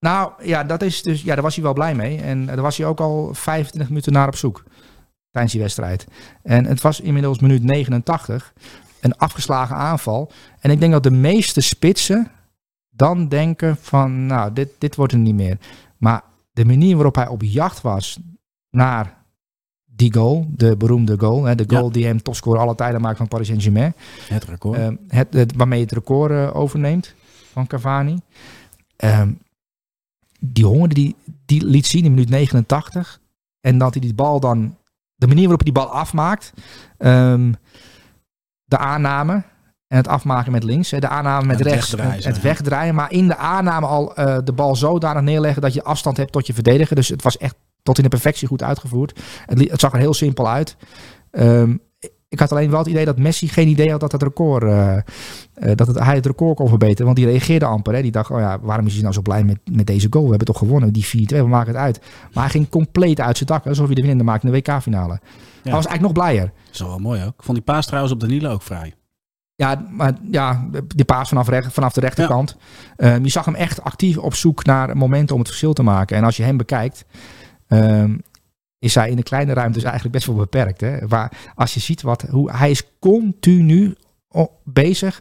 C: Nou, ja, dat is dus, ja, daar was hij wel blij mee. En daar was hij ook al 25 minuten naar op zoek tijdens die wedstrijd. En het was inmiddels minuut 89. Een afgeslagen aanval. En ik denk dat de meeste spitsen dan denken van, nou, dit, dit wordt er niet meer. Maar de manier waarop hij op jacht was naar die goal, de beroemde goal, hè, de goal ja. die hem topscorer alle tijden maakt van Paris Saint-Germain.
D: Het record.
C: Uh, het, het, waarmee het record uh, overneemt van Cavani. Um, die honger die, die liet zien in minuut 89. En dat hij die bal dan de manier waarop hij die bal afmaakt, um, de aanname en het afmaken met links, de aanname met
D: het
C: rechts,
D: wegdraaien,
C: het, het wegdraaien, maar in de aanname al uh, de bal zodanig neerleggen dat je afstand hebt tot je verdediger. Dus het was echt tot in de perfectie goed uitgevoerd. Het, het zag er heel simpel uit. Um, ik had alleen wel het idee dat Messi geen idee had dat het record, uh, uh, dat het, hij het record kon verbeteren. Want die reageerde amper. Hè. Die dacht, oh ja, waarom is hij nou zo blij met, met deze goal? We hebben toch gewonnen, die 4-2, we maken het uit. Maar hij ging compleet uit zijn dak, alsof hij de winnende maakte in de WK-finale. Ja. Hij was eigenlijk nog blijer.
D: Dat is wel mooi ook. Ik vond die paas trouwens op de Niele ook vrij.
C: Ja, maar ja, die paas vanaf, recht, vanaf de rechterkant. Ja. Um, je zag hem echt actief op zoek naar momenten om het verschil te maken. En als je hem bekijkt, um, is hij in de kleine ruimtes eigenlijk best wel beperkt. Hè? Waar, als je ziet wat, hoe hij is continu bezig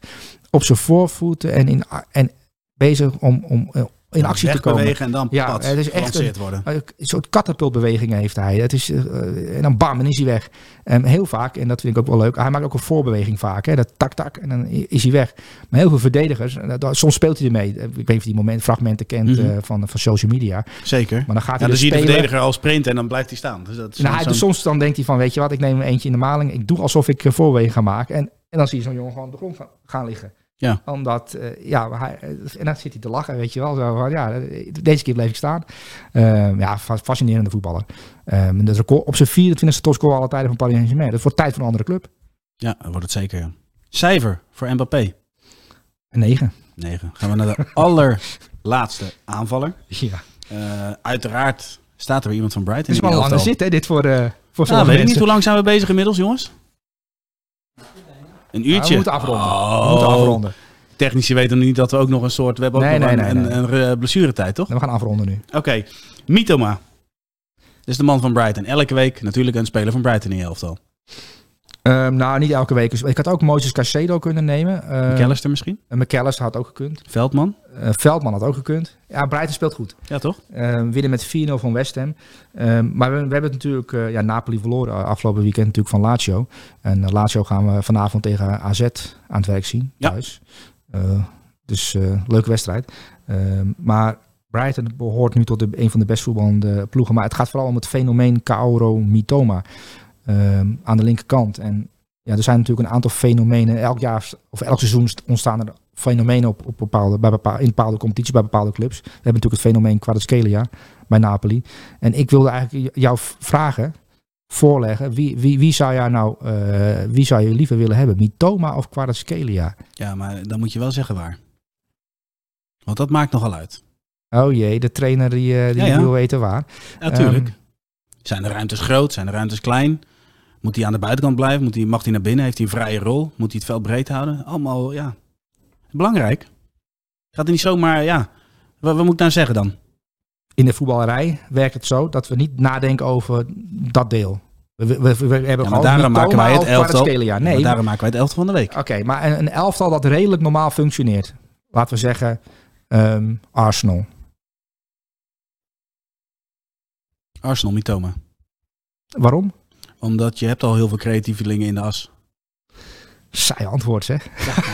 C: op zijn voorvoeten en, in, en bezig om, om in
D: ja,
C: actie te komen.
D: en dan
C: ja, het is echt een,
D: worden.
C: een soort katapultbewegingen heeft hij. Het is, uh, en dan bam, en is hij weg. Um, heel vaak, en dat vind ik ook wel leuk, hij maakt ook een voorbeweging vaak. Hè? Dat tak, tak, en dan is hij weg. Maar heel veel verdedigers, uh, soms speelt hij ermee. Ik weet niet of die moment, fragmenten kent mm -hmm. uh, van, van social media.
D: Zeker.
C: Maar dan gaat
D: ja,
C: hij
D: dan zie je de verdediger al sprinten en dan blijft hij staan. Dus dat is
C: nou, hij, dus soms dan denkt hij van, weet je wat, ik neem eentje in de maling. Ik doe alsof ik voorbeweging ga maken. En, en dan zie je zo'n jongen gewoon op de grond gaan liggen. Ja. Omdat, uh, ja, hij, en dan zit hij te lachen, weet je wel. Zo van, ja, deze keer bleef ik staan. Uh, ja, fascinerende voetballer. Um, de record, op zijn 24e topscore alle tijden van Paris Saint-Germain. Dat wordt tijd voor een andere club.
D: Ja, dat wordt het zeker. Ja. Cijfer voor Mbappé?
C: Een 9.
D: 9. Gaan we naar de [laughs] allerlaatste aanvaller.
C: Ja.
D: Uh, uiteraard staat er weer iemand van Brighton.
C: Het is wel een lange zit, hè, dit voor, voor
D: nou, weet ik niet. Hoe lang zijn we bezig inmiddels, jongens? Een uurtje.
C: we moeten afronden. Oh. We moeten afronden.
D: Technici weten niet dat we ook nog een soort... We hebben ook
C: nee,
D: nog
C: nee,
D: een,
C: nee,
D: een, een, blessuretijd, toch?
C: we gaan afronden nu.
D: Oké. Mitoma. Dit is de man van Brighton. Elke week natuurlijk een speler van Brighton in je elftal.
C: Um, nou, niet elke week. Ik had ook Moses Caicedo kunnen nemen. Uh,
D: McAllister misschien?
C: Uh, McAllister had ook gekund.
D: Veldman?
C: Uh, Veldman had ook gekund. Ja, Brighton speelt goed.
D: Ja, toch?
C: Uh, winnen met 4-0 van West Ham. Uh, maar we, we, hebben het natuurlijk... Uh, ja, Napoli verloren afgelopen weekend natuurlijk van Lazio. En Lazio gaan we vanavond tegen AZ aan het werk zien.
D: Ja.
C: Thuis. dus leuke wedstrijd. maar Brighton behoort nu tot de, een van de best voetballende ploegen. Maar het gaat vooral om het fenomeen Kaoro Mitoma. Aan de linkerkant. En ja, er zijn natuurlijk een aantal fenomenen. Elk jaar of elk seizoen ontstaan er fenomenen op, op bepaalde, bij bepaalde, in bepaalde competities bij bepaalde clubs. We hebben natuurlijk het fenomeen Kvaratskhelia bij Napoli. En ik wilde eigenlijk jou vragen, voorleggen, wie, wie, wie zou jij nou, uh, wie zou je liever willen hebben? Mitoma of Kvaratskhelia?
D: Ja, maar dan moet je wel zeggen waar. Want dat maakt nogal uit.
C: Oh jee, de trainer die, uh, die ja, ja. wil weten waar.
D: Natuurlijk. Um, zijn de ruimtes groot? Zijn de ruimtes klein? Moet hij aan de buitenkant blijven? Moet hij, mag hij naar binnen? Heeft hij een vrije rol? Moet hij het veld breed houden? Allemaal, ja, belangrijk. Gaat niet zomaar, ja, wat, wat moet ik nou zeggen dan?
C: In de voetballerij werkt het zo dat we niet nadenken over dat deel. We, we, we, we hebben
D: ja, maar daarom maken wij het elftal.
C: Nee, maar
D: daarom maken wij het elftal van de week.
C: Oké, okay, maar een, een, elftal dat redelijk normaal functioneert. Laten we zeggen um, Arsenal.
D: Arsenal, Mitoma.
C: Waarom?
D: Omdat je hebt al heel veel creatievelingen in de as.
C: Saai antwoord, zeg.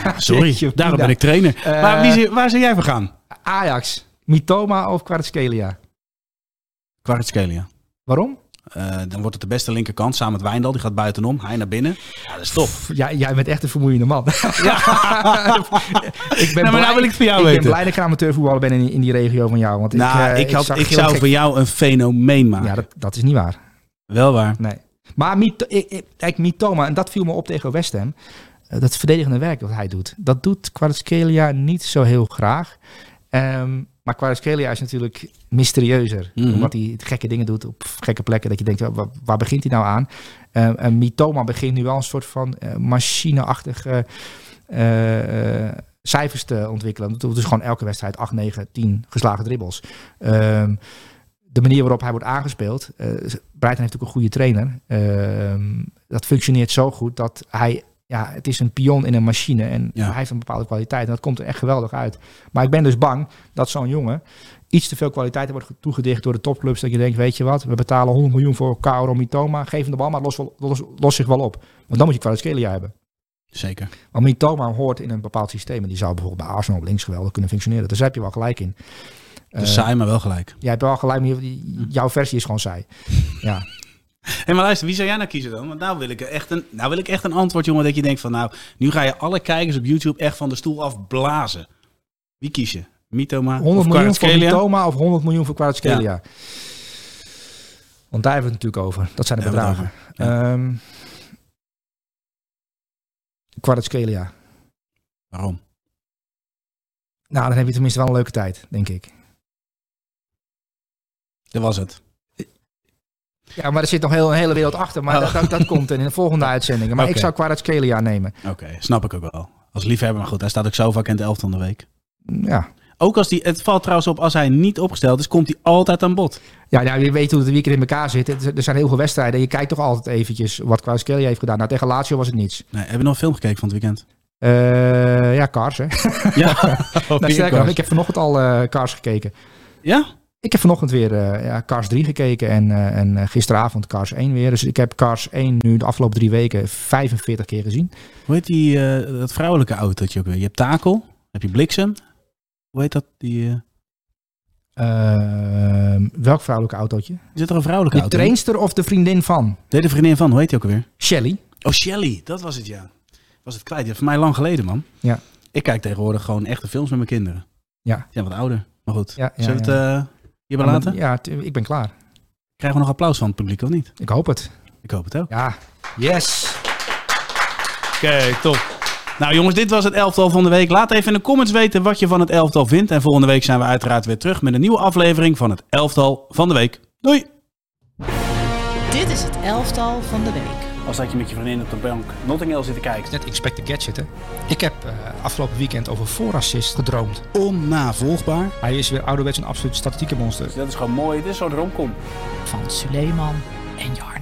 D: Ja, [laughs] sorry, daarom ben ik trainer. Uh, maar wie, waar zou jij voor gaan?
C: Ajax, Mitoma of Kvaratskhelia?
D: Kvaratskhelia.
C: Waarom?
D: Uh, dan wordt het de beste linkerkant samen met Wijndal. Die gaat buitenom, hij naar binnen. Ja, dat is tof.
C: Ja, jij bent echt een vermoeiende man.
D: Ja. [laughs] ik ben nou, maar nou wil ik het voor jou
C: ik
D: weten.
C: Ik ben blij dat ik amateurvoetballer ben in, in die regio van jou. Want
D: nou,
C: ik,
D: uh, ik, had, ik, ik zou gek... voor jou een fenomeen maken.
C: Ja, dat, dat is niet waar.
D: Wel waar.
C: Nee. Maar kijk, Mitoma, en dat viel me op tegen West Ham. Uh, dat verdedigende werk wat hij doet, dat doet Kvaratskhelia niet zo heel graag. Um, maar Kvaratskhelia is natuurlijk mysterieuzer. Mm -hmm. Omdat hij gekke dingen doet op gekke plekken. Dat je denkt, waar, waar begint hij nou aan? Um, en Mitoma begint nu wel een soort van uh, machineachtige uh, cijfers te ontwikkelen. Dat doet dus gewoon elke wedstrijd 8, 9, 10 geslagen dribbles. Um, de manier waarop hij wordt aangespeeld. Uh, Breiten heeft ook een goede trainer. Uh, dat functioneert zo goed dat hij. Ja, het is een pion in een machine en
D: ja.
C: hij heeft een bepaalde kwaliteit. En dat komt er echt geweldig uit. Maar ik ben dus bang dat zo'n jongen iets te veel kwaliteit wordt toegedicht door de topclubs. Dat je denkt, weet je wat, we betalen 100 miljoen voor Kaoro Mitoma. Geef hem de bal, maar los, los, los zich wel op. Want dan moet je Kvaratskhelia hebben.
D: Zeker.
C: Want Mitoma hoort in een bepaald systeem. En die zou bijvoorbeeld bij Arsenal op links geweldig kunnen functioneren. Dus daar heb je wel gelijk in.
D: Dus uh, saai, maar wel gelijk.
C: Jij hebt wel gelijk, maar jouw versie is gewoon saai. [laughs] ja.
D: Hé, maar luister, wie zou jij nou kiezen dan? Want nou wil ik echt een, nou wil ik echt een antwoord, jongen, dat je denkt van, nou, nu ga je alle kijkers op YouTube echt van de stoel afblazen. Wie kies je? Mitoma
C: 100
D: of
C: miljoen voor Mitoma of 100 miljoen voor Kvaratskhelia? Ja. Want daar hebben we het natuurlijk over. Dat zijn de
D: Ja,
C: bedragen.
D: Ja.
C: Um.
D: Waarom?
C: Nou, dan heb je tenminste wel een leuke tijd, denk ik.
D: Dat was het.
C: Ja, maar er zit nog heel, een hele wereld achter. Maar
D: Oh.
C: dat, dat, dat komt in de volgende [laughs] uitzendingen. Maar ik zou Kvaratskhelia nemen.
D: Oké, snap ik ook wel. Als liefhebber, maar goed, hij staat ook zo vaak in de elftal van de week.
C: Ja.
D: Ook als die, het valt trouwens op, als hij niet opgesteld is, komt hij altijd aan bod.
C: Ja, ja, je weet hoe het weekend in elkaar zit. Er zijn heel veel wedstrijden. Je kijkt toch altijd eventjes wat Kvaratskhelia heeft gedaan. Nou, tegen Lazio was het niets.
D: Nee, heb je nog een film gekeken van het weekend?
C: Eh, ja, Cars, hè.
D: Ja. [laughs]
C: nou, sterker nog, ik heb vanochtend al eh Cars gekeken.
D: Ja?
C: Ik heb vanochtend weer eh, ja, Cars 3 gekeken en, eh, en eh, gisteravond Cars 1 weer. Dus ik heb Cars 1 nu de afgelopen drie weken 45 keer gezien.
D: Hoe heet die, dat vrouwelijke autootje ook weer? Je hebt Takel, heb je Bliksem. Hoe heet dat? Die, eh,
C: Ehm, welk vrouwelijke autootje?
D: zit er een vrouwelijke
C: De
D: auto? in?
C: trainster of de vriendin van?
D: Nee, de vriendin van, hoe heet die ook alweer?
C: Shelly.
D: Oh, Shelly, dat was het ja. Was het kwijt? Ja, voor mij lang geleden, man.
C: Ja.
D: Ik kijk tegenwoordig gewoon echte films met mijn kinderen.
C: Ja.
D: Die zijn wat ouder, maar goed.
C: Ja, ja,
D: Zullen we het
C: ja.
D: eh, hierbij laten?
C: Ja, ik ben klaar.
D: Krijgen we nog applaus van het publiek of niet?
C: Ik hoop het.
D: Ik hoop het ook.
C: Ja, yes.
D: Oké, top. Nou jongens, dit was het elftal van de week. Laat even in de comments weten wat je van het elftal vindt. En volgende week zijn we uiteraard weer terug met een nieuwe aflevering van het elftal van de week. Doei!
A: Dit is het elftal van de week.
B: Als dat je met je vriendin op de bank Notting Hill zit te kijken.
C: Net Inspector Gadget, hè. Ik heb eh, afgelopen weekend over voorassist gedroomd.
D: Onnavolgbaar.
C: Hij is weer ouderwets een absoluut statistieke monster.
B: Dus dat is gewoon mooi. Dit is zo'n romcom.
A: Van Suleiman en Jarno.